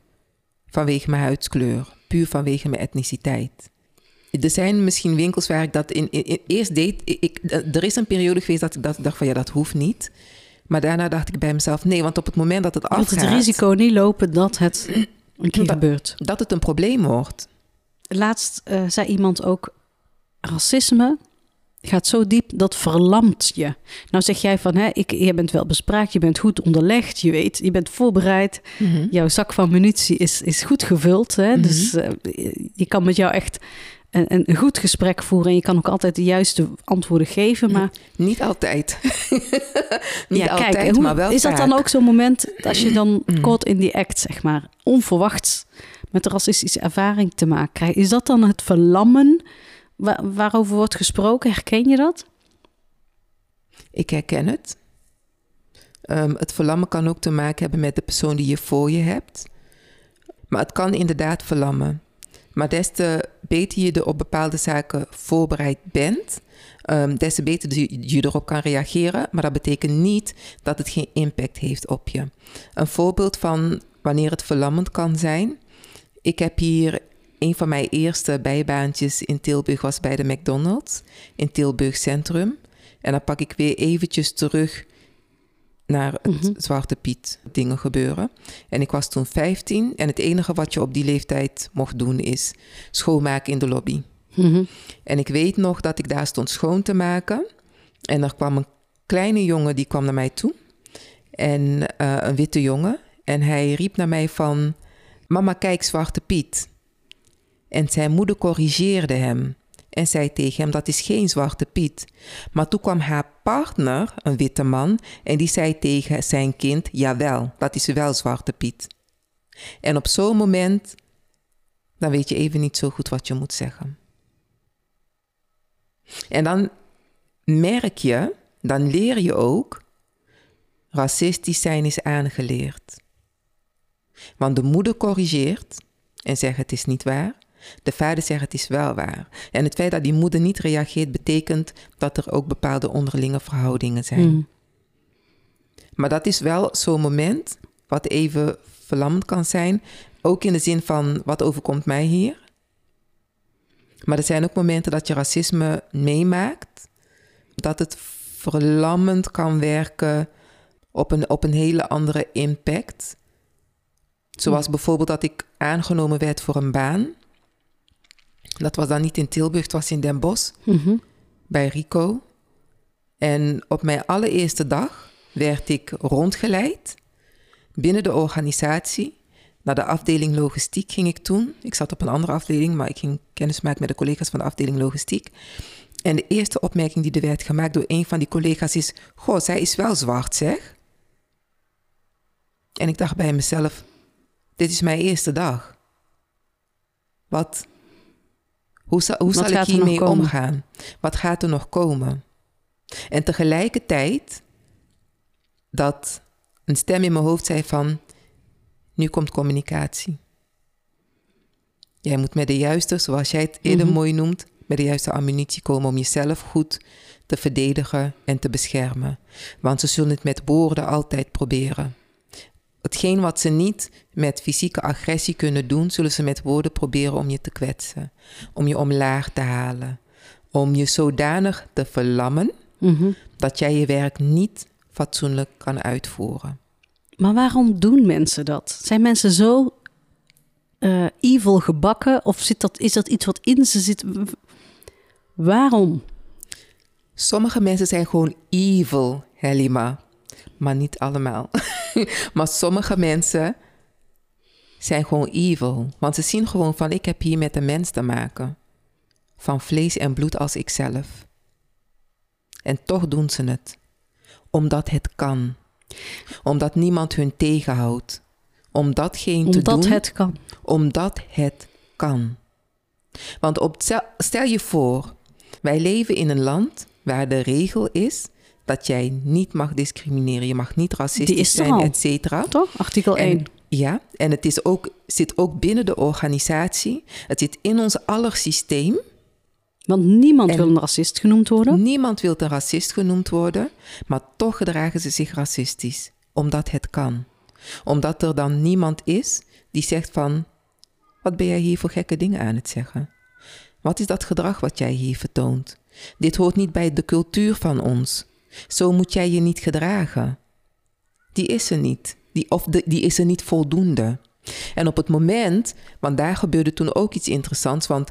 vanwege mijn huidskleur. Puur vanwege mijn etniciteit. Er zijn misschien winkels waar ik dat in, in- in- eerst deed. Ik, er is een periode geweest dat ik dat, dacht van ja, dat hoeft niet. Maar daarna dacht ik bij mezelf nee, want op het moment dat het wilt afgaat, het risico niet lopen dat het [clears throat] een keer Dat- gebeurt. dat het een probleem wordt. Laatst eh, zei iemand ook: racisme gaat zo diep dat verlamt je. Nou zeg jij van, hè, ik, je bent wel bespraakt, je bent goed onderlegd, je weet, je bent voorbereid. Jouw zak van munitie is, is goed gevuld. Hè? Mhm. Dus eh, je kan met jou echt een, een goed gesprek voeren en je kan ook altijd de juiste antwoorden geven. Maar Niet altijd. [laughs] niet ja, altijd, kijk, hoe, maar wel is dat dan ook zo'n moment als je dan Mm. caught in the act, zeg maar, onverwachts met een racistische ervaring te maken krijgt? Is dat dan het verlammen wa- waarover wordt gesproken? Herken je dat? Ik herken het. Ehm, het verlammen kan ook te maken hebben met de persoon die je voor je hebt. Maar het kan inderdaad verlammen. Maar des te beter je er op bepaalde zaken voorbereid bent, ehm, des te beter je erop kan reageren. Maar dat betekent niet dat het geen impact heeft op je. Een voorbeeld van wanneer het verlammend kan zijn. Ik heb hier een van mijn eerste bijbaantjes in Tilburg was bij de McDonald's in Tilburg Centrum. En dan pak ik weer eventjes terug naar het Mhm. Zwarte Piet dingen gebeuren. En ik was toen 15 en het enige wat je op die leeftijd mocht doen is schoonmaken in de lobby. Mhm. En ik weet nog dat ik daar stond schoon te maken. En er kwam een kleine jongen die kwam naar mij toe. En eh, een witte jongen. En hij riep naar mij van... Mama, kijk, Zwarte Piet. En zijn moeder corrigeerde hem. En zei tegen hem, dat is geen Zwarte Piet. Maar toen kwam haar partner, een witte man... en die zei tegen zijn kind, jawel, dat is wel Zwarte Piet. En op zo'n moment... dan weet je even niet zo goed wat je moet zeggen. En dan merk je, dan leer je ook, racistisch zijn is aangeleerd. Want de moeder corrigeert en zegt het is niet waar. De vader zegt het is wel waar. En het feit dat die moeder niet reageert betekent dat er ook bepaalde onderlinge verhoudingen zijn. Mhm. Maar dat is wel zo'n moment wat even verlammend kan zijn. Ook in de zin van wat overkomt mij hier. Maar er zijn ook momenten dat je racisme meemaakt. Dat het verlammend kan werken op een, op een hele andere impact. Zoals bijvoorbeeld dat ik aangenomen werd voor een baan. Dat was dan niet in Tilburg, het was in Den Bosch Mhm. bij Rico. En op mijn allereerste dag werd ik rondgeleid binnen de organisatie. Naar de afdeling logistiek ging ik toen. Ik zat op een andere afdeling, maar ik ging kennis maken met de collega's van de afdeling logistiek. En de eerste opmerking die er werd gemaakt door een van die collega's is: Goh, zij is wel zwart, zeg. En ik dacht bij mezelf: Dit is mijn eerste dag. Wat? Hoe, zal- hoe Wat zal ik er hiermee omgaan? Wat gaat er nog komen? En tegelijkertijd dat een stem in mijn hoofd zei van, nu komt communicatie. Jij moet met de juiste, zoals jij het eerder Mhm. mooi noemt, met de juiste ammunitie komen om jezelf goed te verdedigen en te beschermen. Want ze zullen het met woorden altijd proberen. Hetgeen wat ze niet met fysieke agressie kunnen doen, zullen ze met woorden proberen om je te kwetsen, om je omlaag te halen, om je zodanig te verlammen Mhm. dat jij je werk niet fatsoenlijk kan uitvoeren. Maar waarom doen mensen dat? Zijn mensen zo eh, evil gebakken? Of zit dat, is dat iets wat in ze zit? Waarom? Sommige mensen zijn gewoon evil, Helima. Maar niet allemaal. [laughs] maar sommige mensen zijn gewoon evil. Want ze zien gewoon van ik heb hier met een mens te maken. Van vlees en bloed als ikzelf. En toch doen ze het. Omdat het kan. Omdat niemand hun tegenhoudt. Om datgene te doen. Omdat het kan. Omdat het kan. Want op, stel je voor, wij leven in een land waar de regel is dat jij niet mag discrimineren. Je mag niet racistisch zijn, et cetera. Toch? Artikel 1. Ja, en het is ook, zit ook binnen de organisatie. Het zit in ons aller systeem. Want niemand wil een racist genoemd worden. Niemand wil een racist genoemd worden, maar toch gedragen ze zich racistisch, omdat het kan. Omdat er dan niemand is die zegt van, wat ben jij hier voor gekke dingen aan het zeggen? Wat is dat gedrag wat jij hier vertoont? Dit hoort niet bij de cultuur van ons. Zo moet jij je niet gedragen. Die is er niet. Die, of de, die is er niet voldoende. En op het moment, want daar gebeurde toen ook iets interessants, want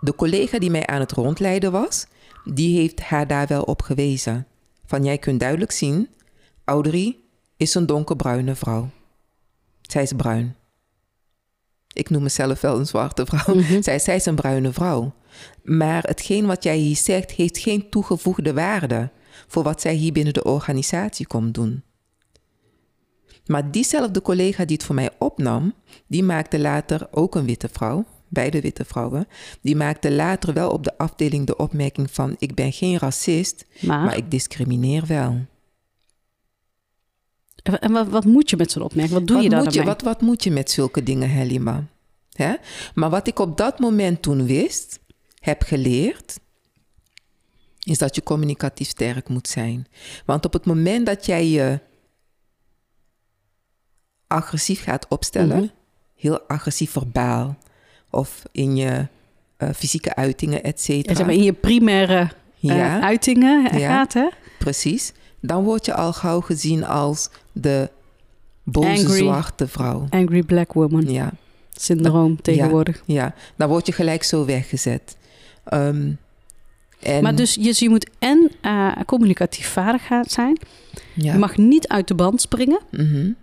de collega die mij aan het rondleiden was, die heeft haar daar wel op gewezen. Van jij kunt duidelijk zien, Audrey is een donkerbruine vrouw. Zij is bruin. Ik noem mezelf wel een zwarte vrouw. Mhm. [laughs] zij, zij is een bruine vrouw. Maar hetgeen wat jij hier zegt, heeft geen toegevoegde waarde voor wat zij hier binnen de organisatie komt doen. Maar diezelfde collega die het voor mij opnam, die maakte later ook een witte vrouw, beide witte vrouwen, die maakte later wel op de afdeling de opmerking van ik ben geen racist, maar, ik discrimineer wel. En wat, wat, moet je met zo'n opmerking? Wat doe wat je dan? Je, wat, wat moet je met zulke dingen, Helima? Hè? Maar wat ik op dat moment toen wist, heb geleerd, is dat je communicatief sterk moet zijn. Want op het moment dat jij je agressief gaat opstellen, mhm. heel agressief verbaal, of in je uh, fysieke uitingen, et cetera. Zeg maar in je primaire uh, uitingen ja, gaat, hè? Precies. Dan word je al gauw gezien als de boze zwarte vrouw. Angry black woman. Ja. Syndroom tegenwoordig. Ja, dan word je gelijk zo weggezet. Um, en... Maar dus je, je moet en uh, communicatief vaardig zijn. Ja. Je mag niet uit de band springen. Mm -hmm.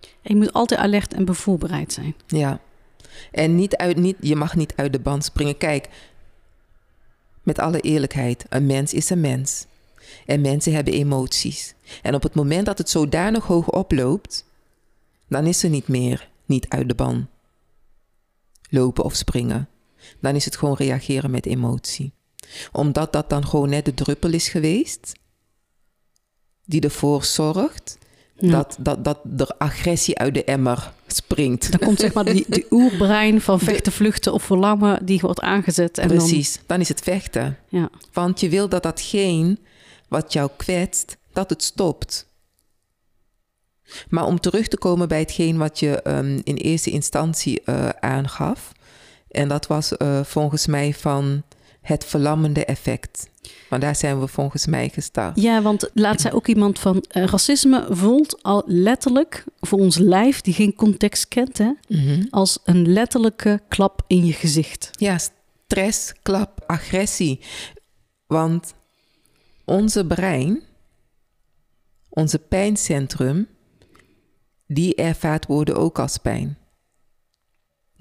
En je moet altijd alert en bevoorbereid zijn. Ja. En niet uit, niet, je mag niet uit de band springen. Kijk, met alle eerlijkheid, een mens is een mens. En mensen hebben emoties. En op het moment dat het zodanig hoog oploopt, dan is er niet meer niet uit de ban lopen of springen. Dan is het gewoon reageren met emotie. Omdat dat dan gewoon net de druppel is geweest die ervoor zorgt dat, dat, dat er agressie uit de emmer springt. Dan komt zeg maar die, die [laughs] oerbrein van vechten, vluchten of verlammen, die wordt aangezet. En Precies, dan... dan is het vechten. Ja. Want je wil dat datgene wat jou kwetst, dat het stopt. Maar om terug te komen bij hetgeen wat je um, in eerste instantie uh, aangaf, en dat was uh, volgens mij van het verlammende effect. Want daar zijn we volgens mij gestart. Ja, want laat zij ook iemand van uh, racisme voelt al letterlijk voor ons lijf, die geen context kent, hè, mm-hmm. als een letterlijke klap in je gezicht. Ja, stress, klap, agressie. Want onze brein, onze pijncentrum, die ervaart woorden ook als pijn.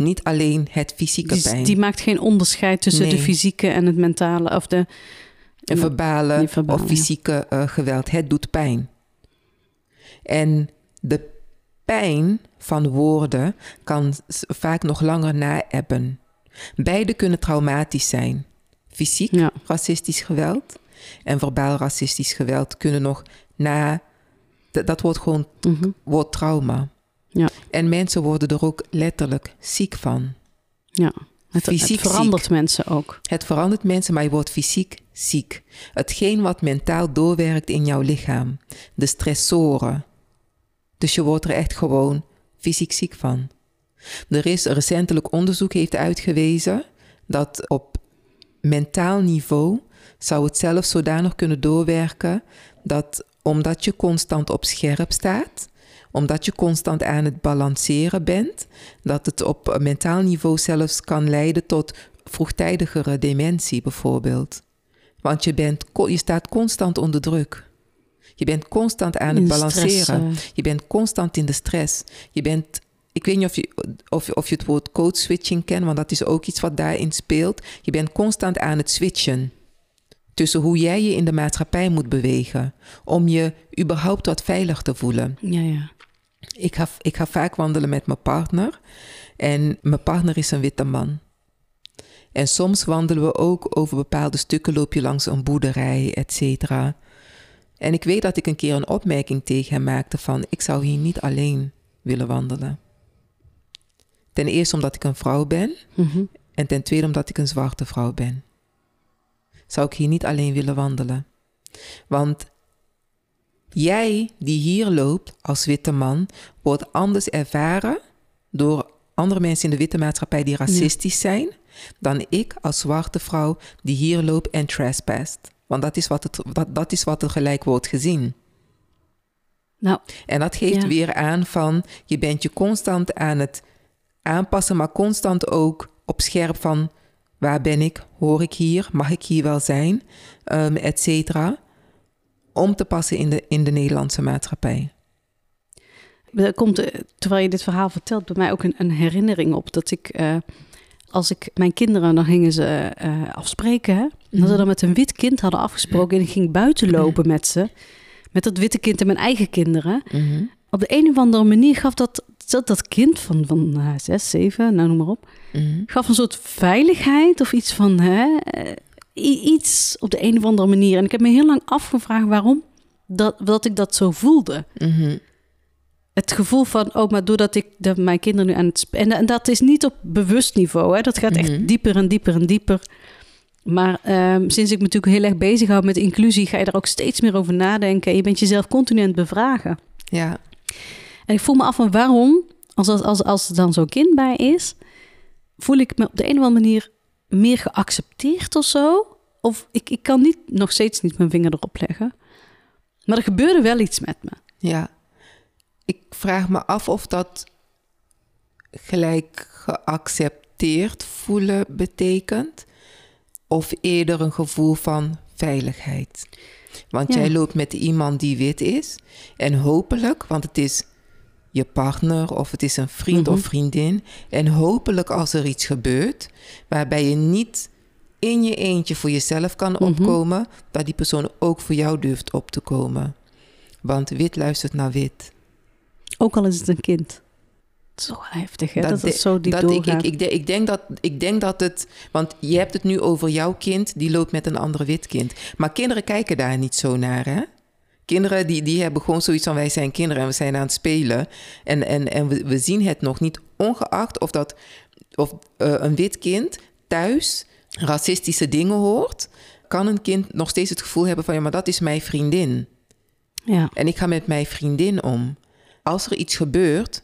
Niet alleen het fysieke die, pijn. Die maakt geen onderscheid tussen de fysieke en het mentale of de verbale, of fysieke uh, geweld. Het doet pijn. En de pijn van woorden kan vaak nog langer naebben. Beide kunnen traumatisch zijn. Fysiek racistisch geweld en verbaal racistisch geweld kunnen nog na. Dat wordt gewoon mm wordt trauma. Ja. En mensen worden er ook letterlijk ziek van. Ja, het, fysiek het verandert mensen ook. Het verandert mensen, maar je wordt fysiek ziek. Hetgeen wat mentaal doorwerkt in jouw lichaam. De stressoren. Dus je wordt er echt gewoon fysiek ziek van. Er is recentelijk onderzoek heeft uitgewezen dat op mentaal niveau zou het zelfs zodanig kunnen doorwerken dat omdat je constant op scherp staat, omdat je constant aan het balanceren bent, dat het op mentaal niveau zelfs kan leiden tot vroegtijdigere dementie bijvoorbeeld. Want je, bent, je staat constant onder druk. Je bent constant aan het balanceren. Je bent constant in de stress. Je bent ik weet niet of je, of, of je het woord code switching kent, want dat is ook iets wat daarin speelt. Je bent constant aan het switchen tussen hoe jij je in de maatschappij moet bewegen om je überhaupt wat veilig te voelen. Ja, ja. Ik ga, ik ga vaak wandelen met mijn partner en mijn partner is een witte man. En soms wandelen we ook over bepaalde stukken, loop je langs een boerderij, et cetera. En ik weet dat ik een keer een opmerking tegen hem maakte van... ik zou hier niet alleen willen wandelen. Ten eerste omdat ik een vrouw ben... Mhm. en ten tweede omdat ik een zwarte vrouw ben. Zou ik hier niet alleen willen wandelen. Want jij die hier loopt als witte man... wordt anders ervaren door andere mensen in de witte maatschappij die racistisch zijn... dan ik als zwarte vrouw die hier loopt en trespassed. Want dat is wat, het, dat, dat is wat er gelijk wordt gezien. Nou, En dat geeft Ja. weer aan van je bent je constant aan het aanpassen, maar constant ook op scherp van waar ben ik, hoor ik hier, mag ik hier wel zijn, um, et cetera. Om te passen in de, in de Nederlandse maatschappij. er komt, eh, terwijl je dit verhaal vertelt, bij mij ook een, een herinnering op dat ik, eh, als ik mijn kinderen, dan gingen ze eh, afspreken, hè? Dat ze dan met een wit kind hadden afgesproken en ik ging buiten lopen met ze, met dat witte kind en mijn eigen kinderen. Mhm. Op de een of andere manier gaf dat, dat, dat kind van, van eh, zes, zeven, nou noem maar op, Mhm. gaf een soort veiligheid of iets van hè, iets op de een of andere manier. En ik heb me heel lang afgevraagd waarom dat, dat ik dat zo voelde. Mhm. Het gevoel van, oh, maar doordat ik dat mijn kinderen nu aan het en, en dat is niet op bewust niveau, hè? dat gaat Mhm. echt dieper en dieper en dieper. Maar ehm, sinds ik me natuurlijk heel erg bezig hou met inclusie, ga je er ook steeds meer over nadenken. Je bent jezelf continu aan het bevragen. Ja, En ik voel me af van waarom, als, als, als, als er dan zo'n kind bij is, voel ik me op de een of andere manier meer geaccepteerd of zo. Of ik, ik kan niet, nog steeds niet mijn vinger erop leggen. Maar er gebeurde wel iets met me. ja. Ik vraag me af of dat gelijk geaccepteerd voelen betekent. Of eerder een gevoel van veiligheid. Want Ja. jij loopt met iemand die wit is. En hopelijk, want het is je partner of het is een vriend Mhm. of vriendin. En hopelijk als er iets gebeurt waarbij je niet in je eentje voor jezelf kan Mhm. opkomen, dat die persoon ook voor jou durft op te komen. Want wit luistert naar wit. Ook al is het een kind. Zo heftig, hè? Dat, de- het zo diep dat ik, ik, ik, denk- ik, denk dat, ik denk dat het... Want je hebt het nu over jouw kind, die loopt met een ander wit kind. Maar kinderen kijken daar niet zo naar, hè? Kinderen die, die hebben gewoon zoiets van... wij zijn kinderen en we zijn aan het spelen. En, en, en we, we zien het nog niet, ongeacht of, dat, of eh, een wit kind thuis racistische dingen hoort... kan een kind nog steeds het gevoel hebben van... ja, maar dat is mijn vriendin. ja. En ik ga met mijn vriendin om. Als er iets gebeurt,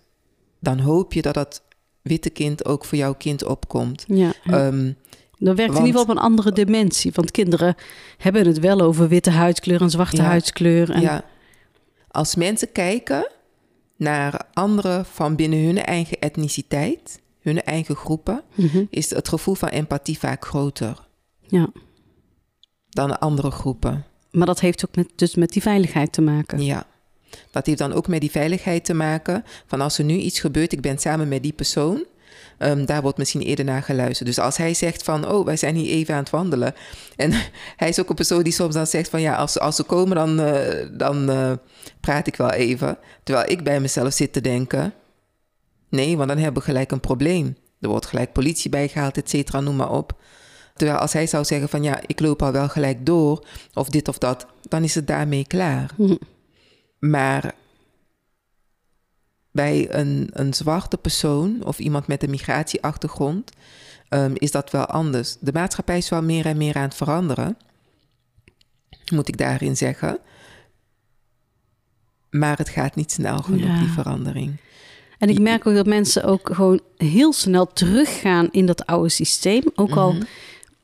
dan hoop je dat dat witte kind ook voor jouw kind opkomt. ja. Ehm, Dan werkt het in ieder geval op een andere dimensie. Want kinderen hebben het wel over witte huidskleur en zwarte Ja. huidskleur. En, ja. Als mensen kijken naar anderen van binnen hun eigen etniciteit, hun eigen groepen, Mhm. is het gevoel van empathie vaak groter ja. dan andere groepen. Maar dat heeft ook met, dus met die veiligheid te maken. Ja. Dat heeft dan ook met die veiligheid te maken. Van als er nu iets gebeurt, ik ben samen met die persoon. Ehm, daar wordt misschien eerder naar geluisterd. Dus als hij zegt van, oh, wij zijn hier even aan het wandelen. En [laughs] hij is ook een persoon die soms dan zegt van, ja, als, als ze komen, dan, eh, dan eh, praat ik wel even. Terwijl ik bij mezelf zit te denken, nee, want dan hebben we gelijk een probleem. Er wordt gelijk politie bijgehaald, et cetera, noem maar op. Terwijl als hij zou zeggen van, ja, ik loop al wel gelijk door, of dit of dat, dan is het daarmee klaar. Mhm. Maar bij een, een zwarte persoon of iemand met een migratieachtergrond ehm, is dat wel anders. De maatschappij is wel meer en meer aan het veranderen, moet ik daarin zeggen. Maar het gaat niet snel genoeg, Ja. die verandering. En ik merk ook dat mensen ook gewoon heel snel teruggaan in dat oude systeem. Ook al Mhm.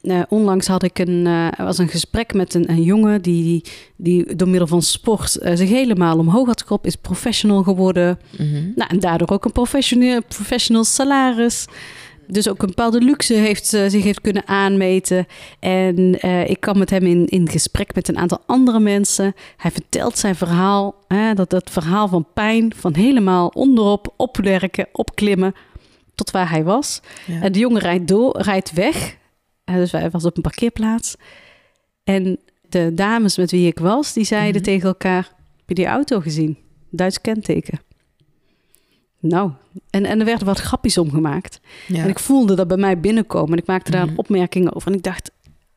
Eh, onlangs had ik een, eh, was een gesprek met een, een jongen die, die, die door middel van sport eh, zich helemaal omhoog had gekopt, is professional geworden. Mhm. Nou, en daardoor ook een professioneel, professional salaris. dus ook een bepaalde luxe heeft, zich heeft kunnen aanmeten. En ik kwam met hem in, in gesprek met een aantal andere mensen. Hij vertelt zijn verhaal, hè, dat, dat verhaal van pijn, van helemaal onderop, opwerken, opklimmen, tot waar hij was. Ja. En de jongen rijdt, door, rijdt weg. Dus hij was op een parkeerplaats. En de dames met wie ik was, die zeiden mm -hmm. tegen elkaar... Heb je die auto gezien? Duits kenteken. Nou, en, en er werden wat grapjes omgemaakt. Ja. En ik voelde dat bij mij binnenkomen. En ik maakte daar een Mhm. opmerking over. En ik dacht,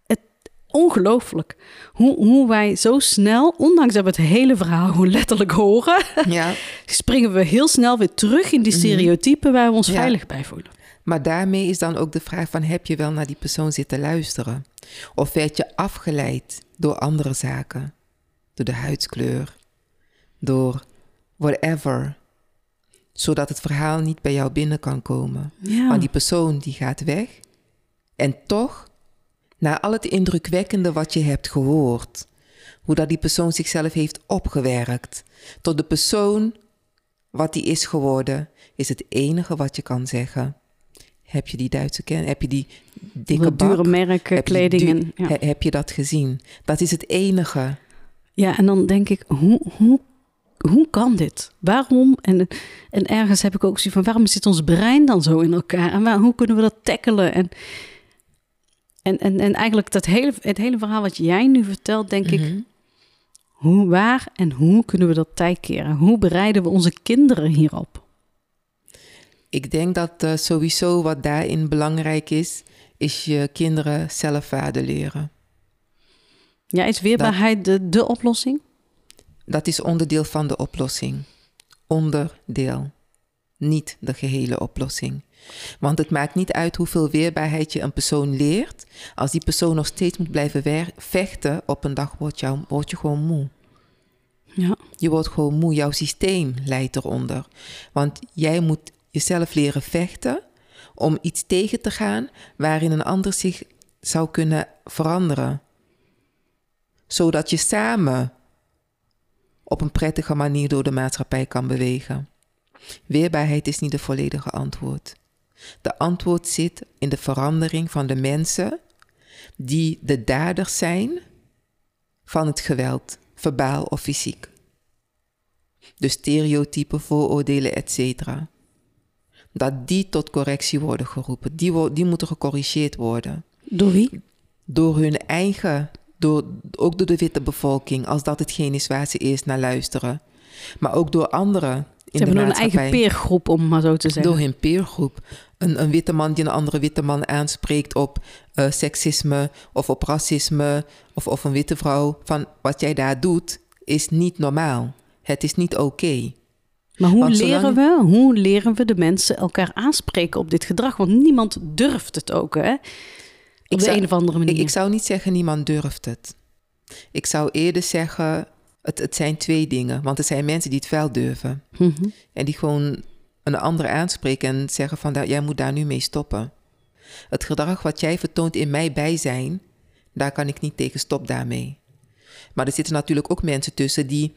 het, ongelooflijk. Hoe, hoe wij zo snel, ondanks dat we het hele verhaal gewoon letterlijk horen... Ja. [laughs] springen we heel snel weer terug in die Mhm. stereotypen... waar we ons Ja. veilig bij voelen. Maar daarmee is dan ook de vraag van heb je wel naar die persoon zitten luisteren? Of werd je afgeleid door andere zaken? Door de huidskleur, door whatever. Zodat het verhaal niet bij jou binnen kan komen. Ja. Want die persoon die gaat weg. En toch, na al het indrukwekkende wat je hebt gehoord, hoe dat die persoon zichzelf heeft opgewerkt, tot de persoon wat die is geworden, is het enige wat je kan zeggen. Heb je die Duitse ken? Heb je die dikke dure merken, Heb je die kleding. du- En, ja. he- heb je dat gezien? Dat is het enige. ja, en dan denk ik, hoe, hoe, hoe kan dit? Waarom? En, en ergens heb ik ook zoiets van, waarom zit ons brein dan zo in elkaar? En waar, hoe kunnen we dat tackelen? En, en, en, en eigenlijk dat hele, het hele verhaal wat jij nu vertelt, denk ik, Mhm. hoe, waar en hoe kunnen we dat tijd keren? Hoe bereiden we onze kinderen hierop? Ik denk dat eh, sowieso wat daarin belangrijk is, is je kinderen zelfwaarde leren. Ja, is weerbaarheid de, de oplossing? Dat is onderdeel van de oplossing. Onderdeel. Niet de gehele oplossing. Want het maakt niet uit hoeveel weerbaarheid je een persoon leert. Als die persoon nog steeds moet blijven vechten, op een dag word, jou, word je gewoon moe. Ja, Je wordt gewoon moe. Jouw systeem leidt eronder. Want jij moet jezelf leren vechten om iets tegen te gaan waarin een ander zich zou kunnen veranderen. Zodat je samen op een prettige manier door de maatschappij kan bewegen. Weerbaarheid is niet de volledige antwoord. De antwoord zit in de verandering van de mensen die de daders zijn van het geweld, verbaal of fysiek. De stereotypen, vooroordelen, etc. Dat die tot correctie worden geroepen. Die, wo- die moeten gecorrigeerd worden. door wie? Door hun eigen, door, ook door de witte bevolking, als dat hetgeen is waar ze eerst naar luisteren. Maar ook door anderen in Ze hebben een eigen peergroep, om maar zo te zeggen. Door hun peergroep. Een, een witte man die een andere witte man aanspreekt op eh, seksisme of op racisme. Of, of een witte vrouw. Van wat jij daar doet is niet normaal. Het is niet oké. Maar hoe Want leren, zolang- we, hoe leren we de mensen elkaar aanspreken op dit gedrag? Want niemand durft het ook, hè? Op Ik de zou- een of andere manier. Ik, ik zou niet zeggen niemand durft het. Ik zou eerder zeggen, het, het zijn twee dingen. Want er zijn mensen die het wel durven. Mhm. En die gewoon een ander aanspreken en zeggen van, "Daar- jij moet daar nu mee stoppen. Het gedrag wat jij vertoont in mijn bijzijn, daar kan ik niet tegen stop daarmee. Maar er zitten natuurlijk ook mensen tussen die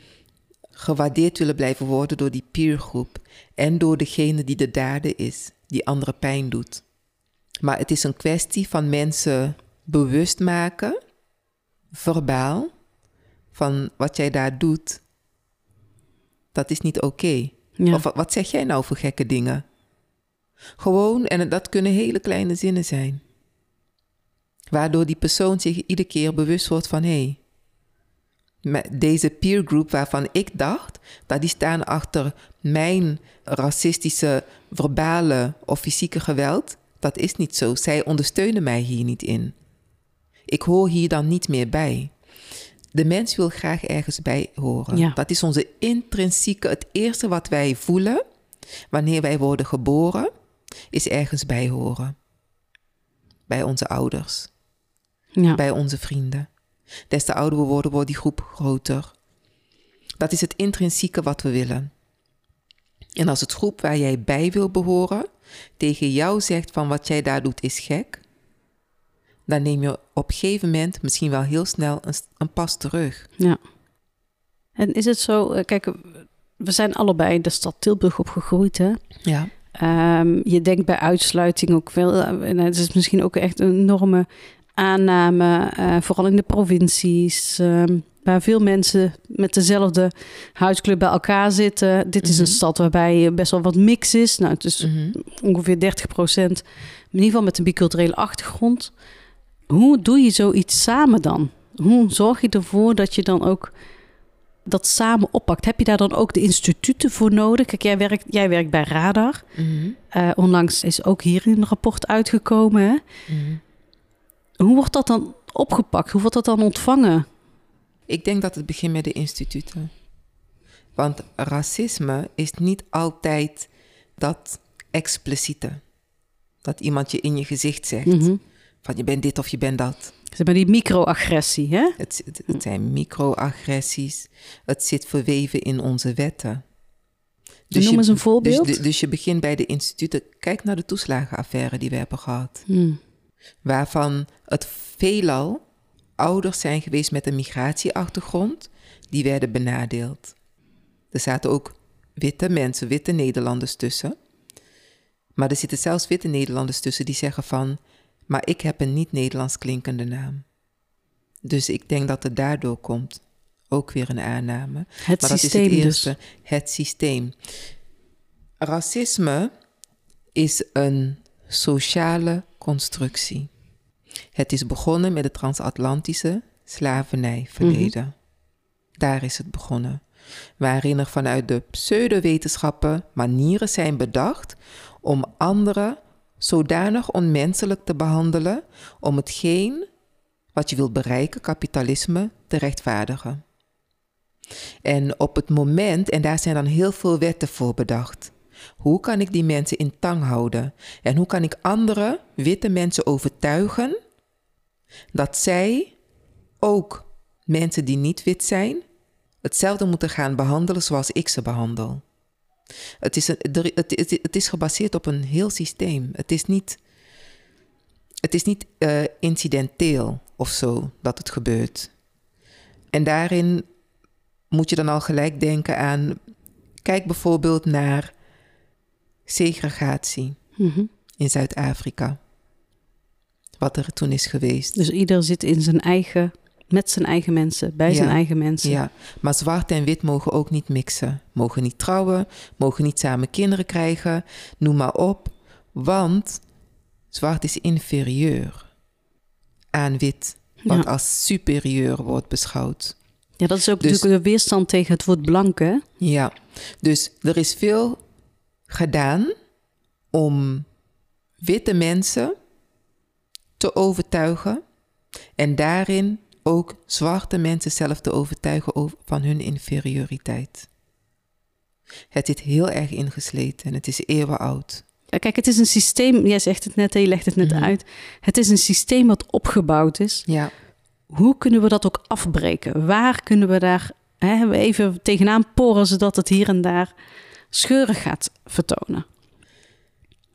gewaardeerd willen blijven worden door die peergroep en door degene die de dader is, die andere pijn doet. Maar het is een kwestie van mensen bewust maken, verbaal, van wat jij daar doet, dat is niet oké. Ja. Of wat, wat zeg jij nou voor gekke dingen? Gewoon, en dat kunnen hele kleine zinnen zijn. Waardoor die persoon zich iedere keer bewust wordt van... hé, hey, deze peergroep waarvan ik dacht... dat die staan achter mijn racistische, verbale of fysieke geweld... dat is niet zo. Zij ondersteunen mij hier niet in. Ik hoor hier dan niet meer bij. De mens wil graag ergens bij horen. Ja. Dat is onze intrinsieke, het eerste wat wij voelen wanneer wij worden geboren, is ergens bij horen. Bij onze ouders, ja. bij onze vrienden. Des te ouder we worden, wordt die groep groter. Dat is het intrinsieke wat we willen. En als het groep waar jij bij wil behoren tegen jou zegt van wat jij daar doet is gek, dan neem je op een gegeven moment misschien wel heel snel een, een pas terug. Ja. En is het zo, eh, kijk, we zijn allebei in de stad Tilburg opgegroeid, hè? Ja. Ehm, je denkt bij uitsluiting ook wel. En het is misschien ook echt een enorme aanname, eh, vooral in de provincies. ehm, waar veel mensen met dezelfde huidskleur bij elkaar zitten. Dit is een Mhm. stad waarbij best wel wat mix is. Nou, het is Mhm. ongeveer 30 procent, in ieder geval met een biculturele achtergrond. Hoe doe je zoiets samen dan? Hoe zorg je ervoor dat je dan ook dat samen oppakt? Heb je daar dan ook de instituten voor nodig? Kijk, jij werkt, jij werkt bij Radar. Mhm. Eh, onlangs is ook hier een rapport uitgekomen. Hè? Hoe wordt dat dan opgepakt? Hoe wordt dat dan ontvangen? Ik denk dat het begint met de instituten. Want racisme is niet altijd dat expliciete. Dat iemand je in je gezicht zegt. Mhm. Van je bent dit of je bent dat. Zeg maar die microagressie, hè? Het, het, het zijn microagressies. Het zit verweven in onze wetten. Noem eens een voorbeeld. Dus, dus je begint bij de instituten. Kijk naar de toeslagenaffaire die we hebben gehad. Hmm. Waarvan het veelal ouders zijn geweest met een migratieachtergrond. Die werden benadeeld. Er zaten ook witte mensen, witte Nederlanders tussen. Maar er zitten zelfs witte Nederlanders tussen die zeggen van... maar ik heb een niet-Nederlands klinkende naam. Dus ik denk dat het daardoor komt. Ook weer een aanname. Het maar systeem dat is het dus. eerste. Het systeem. Racisme is een sociale constructie. Het is begonnen met het transatlantische slavernijverleden. Daar is het begonnen. Waarin er vanuit de pseudowetenschappen manieren zijn bedacht om anderen zodanig onmenselijk te behandelen om hetgeen wat je wilt bereiken, kapitalisme, te rechtvaardigen. En op het moment, en daar zijn dan heel veel wetten voor bedacht. Hoe kan ik die mensen in tang houden? En hoe kan ik andere witte mensen overtuigen dat zij ook mensen die niet wit zijn, hetzelfde moeten gaan behandelen zoals ik ze behandel? Het is, het is gebaseerd op een heel systeem. Het is niet, het is niet eh, incidenteel of zo dat het gebeurt. En daarin moet je dan al gelijk denken aan. Kijk bijvoorbeeld naar segregatie Mhm. in Zuid-Afrika. Wat er toen is geweest. Dus ieder zit in zijn eigen, met zijn eigen mensen, bij zijn eigen mensen. Ja, maar zwart en wit mogen ook niet mixen. Mogen niet trouwen, mogen niet samen kinderen krijgen, noem maar op. Want zwart is inferieur aan wit, wat Ja. als superieur wordt beschouwd. Ja, dat is ook Dus- natuurlijk de weerstand tegen het woord blank, hè? Ja, dus er is veel gedaan om witte mensen te overtuigen en daarin ook zwarte mensen zelf te overtuigen over, van hun inferioriteit. Het zit heel erg ingesleten en het is eeuwenoud. Kijk, het is een systeem, jij zegt het net, je legt het net Mhm. uit. Het is een systeem wat opgebouwd is. Ja, Hoe kunnen we dat ook afbreken? Waar kunnen we daar hè, even tegenaan poren, zodat het hier en daar scheuren gaat vertonen?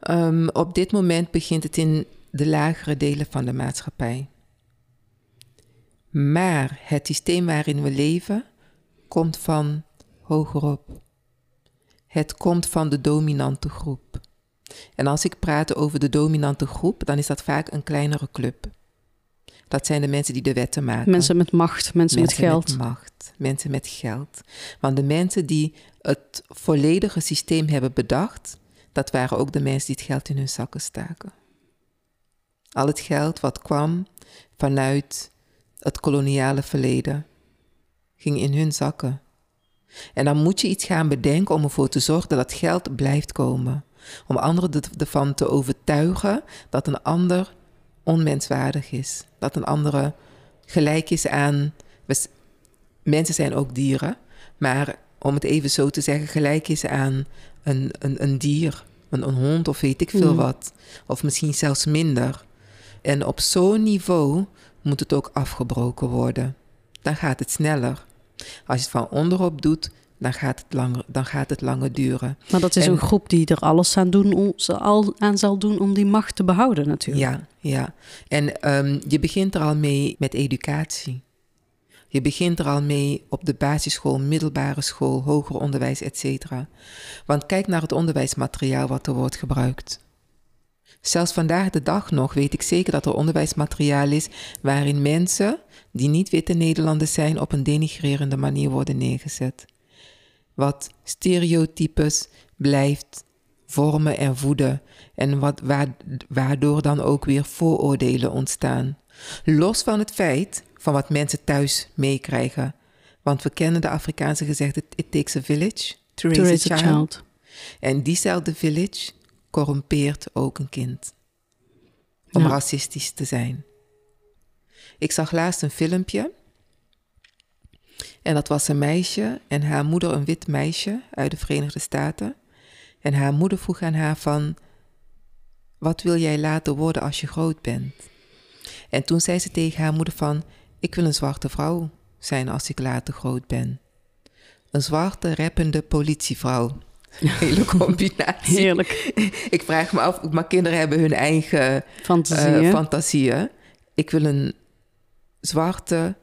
Ehm, op dit moment begint het in de lagere delen van de maatschappij. Maar het systeem waarin we leven komt van hogerop. Het komt van de dominante groep. En als ik praat over de dominante groep, dan is dat vaak een kleinere club. Dat zijn de mensen die de wetten maken. Mensen met macht, mensen, met geld. Met macht, mensen met geld. Want de mensen die het volledige systeem hebben bedacht, dat waren ook de mensen die het geld in hun zakken staken. Al het geld wat kwam vanuit het koloniale verleden, ging in hun zakken. En dan moet je iets gaan bedenken om ervoor te zorgen dat dat geld blijft komen. Om anderen er- ervan te overtuigen dat een ander onmenswaardig is. Dat een andere gelijk is aan. we Mensen zijn ook dieren, maar om het even zo te zeggen, gelijk is aan een, een, een dier, een, een hond of weet ik veel Mm. wat. Of misschien zelfs minder. En op zo'n niveau moet het ook afgebroken worden. Dan gaat het sneller. Als je het van onderop doet, dan gaat het langer, dan gaat het langer duren. Maar dat is En- een groep die er alles aan, doen om, al aan zal doen om die macht te behouden natuurlijk. Ja, ja. En ehm, je begint er al mee met educatie. Je begint er al mee op de basisschool, middelbare school, hoger onderwijs, etc. Want kijk naar het onderwijsmateriaal wat er wordt gebruikt. Zelfs vandaag de dag nog weet ik zeker dat er onderwijsmateriaal is waarin mensen die niet witte Nederlanders zijn op een denigrerende manier worden neergezet. Wat stereotypes blijft vormen en voeden en wat, waardoor dan ook weer vooroordelen ontstaan. Los van het feit van wat mensen thuis meekrijgen. Want we kennen de Afrikaanse gezegde: It takes a village to raise, a, child. En diezelfde village corrumpeert ook een kind. Om racistisch te zijn. Ik zag laatst een filmpje. En dat was een meisje en haar moeder een wit meisje uit de Verenigde Staten. En haar moeder vroeg aan haar van, wat wil jij laten worden als je groot bent? En toen zei ze tegen haar moeder van, ik wil een zwarte vrouw zijn als ik later groot ben. Een zwarte, rappende politievrouw. [laughs] Hele combinatie. Heerlijk. ik vraag me af, maar kinderen hebben hun eigen fantasieën. Uh, fantasieën. Ik wil een zwarte,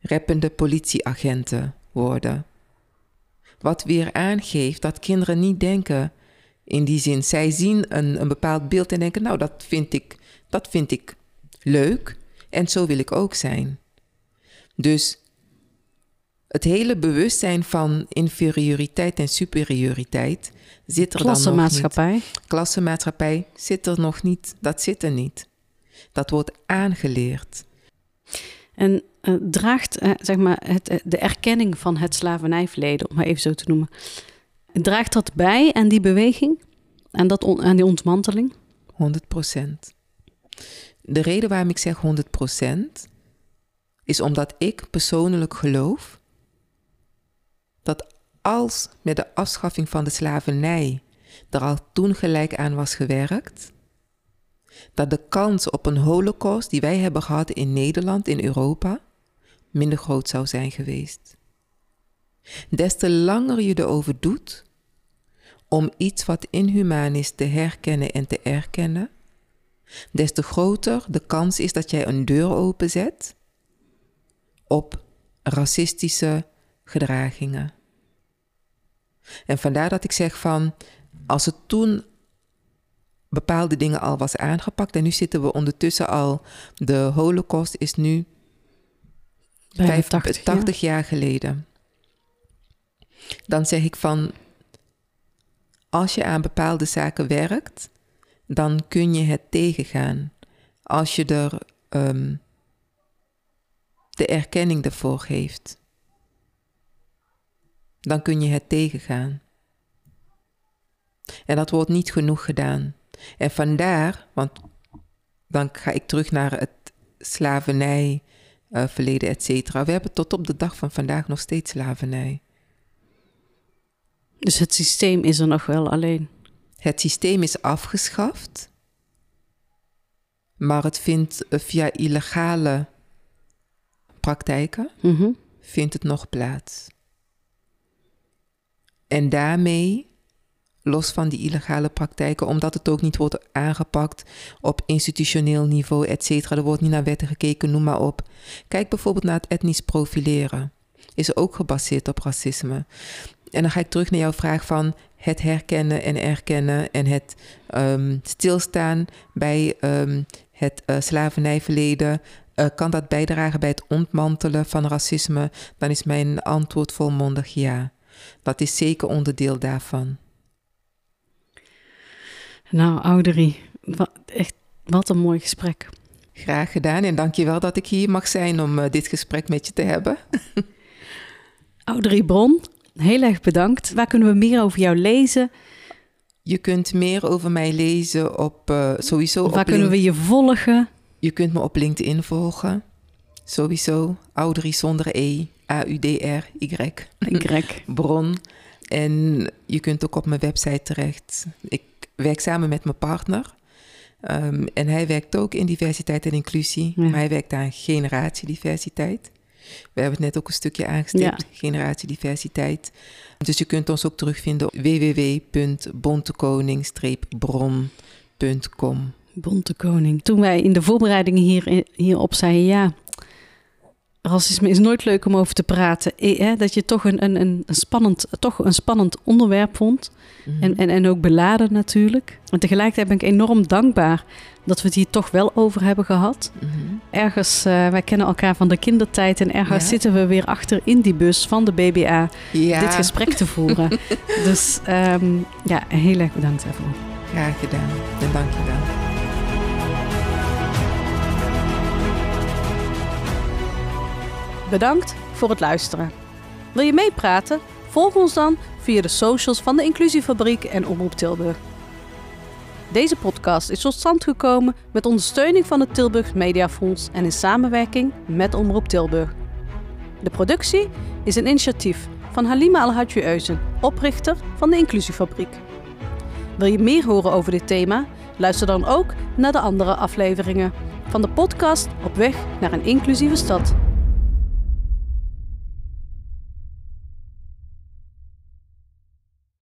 rappende politieagenten worden. Wat weer aangeeft dat kinderen niet denken in die zin. Zij zien een, een bepaald beeld en denken, nou, dat vind ik, dat vind ik leuk en zo wil ik ook zijn. Dus het hele bewustzijn van inferioriteit en superioriteit zit er dan nog niet. Klassenmaatschappij zit er nog niet. Dat zit er niet. Dat wordt aangeleerd. En uh, draagt uh, zeg maar het, uh, de erkenning van het slavernijverleden, om maar even zo te noemen, draagt dat bij aan die beweging? Aan, dat aan die ontmanteling? 100 procent. De reden waarom ik zeg 100 procent is omdat ik persoonlijk geloof dat als met de afschaffing van de slavernij er al toen gelijk aan was gewerkt, dat de kans op een holocaust die wij hebben gehad in Nederland, in Europa, minder groot zou zijn geweest. Des te langer je erover doet om iets wat inhumaan is te herkennen en te erkennen, des te groter de kans is dat jij een deur openzet op racistische gedragingen. En vandaar dat ik zeg van, als het toen bepaalde dingen al was aangepakt en nu zitten we ondertussen al, de holocaust is nu 85, 80 jaar geleden. Dan zeg ik van, als je aan bepaalde zaken werkt, dan kun je het tegengaan. Als je er um, de erkenning ervoor geeft, dan kun je het tegengaan. En dat wordt niet genoeg gedaan. En vandaar, want dan ga ik terug naar het slavernij, uh, verleden, et cetera. We hebben tot op de dag van vandaag nog steeds slavernij. Dus het systeem is er nog wel alleen? Het systeem is afgeschaft, maar het vindt via illegale praktijken mm vindt het nog plaats. En daarmee, los van die illegale praktijken, omdat het ook niet wordt aangepakt op institutioneel niveau, et cetera, er wordt niet naar wetten gekeken, noem maar op. Kijk bijvoorbeeld naar het etnisch profileren. Is ook gebaseerd op racisme. En dan ga ik terug naar jouw vraag van het herkennen en erkennen en het um, stilstaan bij um, het uh, slavernijverleden. Uh, kan dat bijdragen bij het ontmantelen van racisme? Dan is mijn antwoord volmondig ja. Dat is zeker onderdeel daarvan. Nou, Ouderie, wat, echt wat een mooi gesprek. Graag gedaan en dankjewel dat ik hier mag zijn om uh, dit gesprek met je te hebben. [laughs] Ouderie Bron, heel erg bedankt. Waar kunnen we meer over jou lezen? Je kunt meer over mij lezen op uh, sowieso. Waar kunnen we je volgen? Je kunt me op LinkedIn volgen. Sowieso. Audrey zonder E. A-U-D-R-Y. Y. [laughs] Bron. En je kunt ook op mijn website terecht. Ik werk samen met mijn partner. Um, en hij werkt ook in diversiteit en inclusie. Maar hij werkt aan generatiediversiteit. We hebben het net ook een stukje aangestipt, ja. generatiediversiteit. Dus je kunt ons ook terugvinden op www.bontekoning-bron.com. Bonte Koning. Toen wij in de voorbereidingen hier, hierop zeiden, ja, racisme is nooit leuk om over te praten. Eh, dat je toch een, een, een, spannend, toch een spannend onderwerp vond. Mhm. En, en, en ook beladen natuurlijk. En tegelijkertijd ben ik enorm dankbaar dat we het hier toch wel over hebben gehad. Mhm. Ergens, uh, wij kennen elkaar van de kindertijd en ergens Ja. zitten we weer achter in die bus van de BBA Ja, dit gesprek te voeren. [laughs] dus ehm, ja, heel erg bedankt daarvoor. graag gedaan. En dank je wel. Bedankt voor het luisteren. Wil je meepraten? Volg ons dan via de socials van de Inclusiefabriek en Omroep Tilburg. Deze podcast is tot stand gekomen met ondersteuning van het Tilburg Mediafonds en in samenwerking met Omroep Tilburg. De productie is een initiatief van Halima Alhadji Euzen, oprichter van de Inclusiefabriek. Wil je meer horen over dit thema? Luister dan ook naar de andere afleveringen van de podcast Op weg naar een inclusieve stad.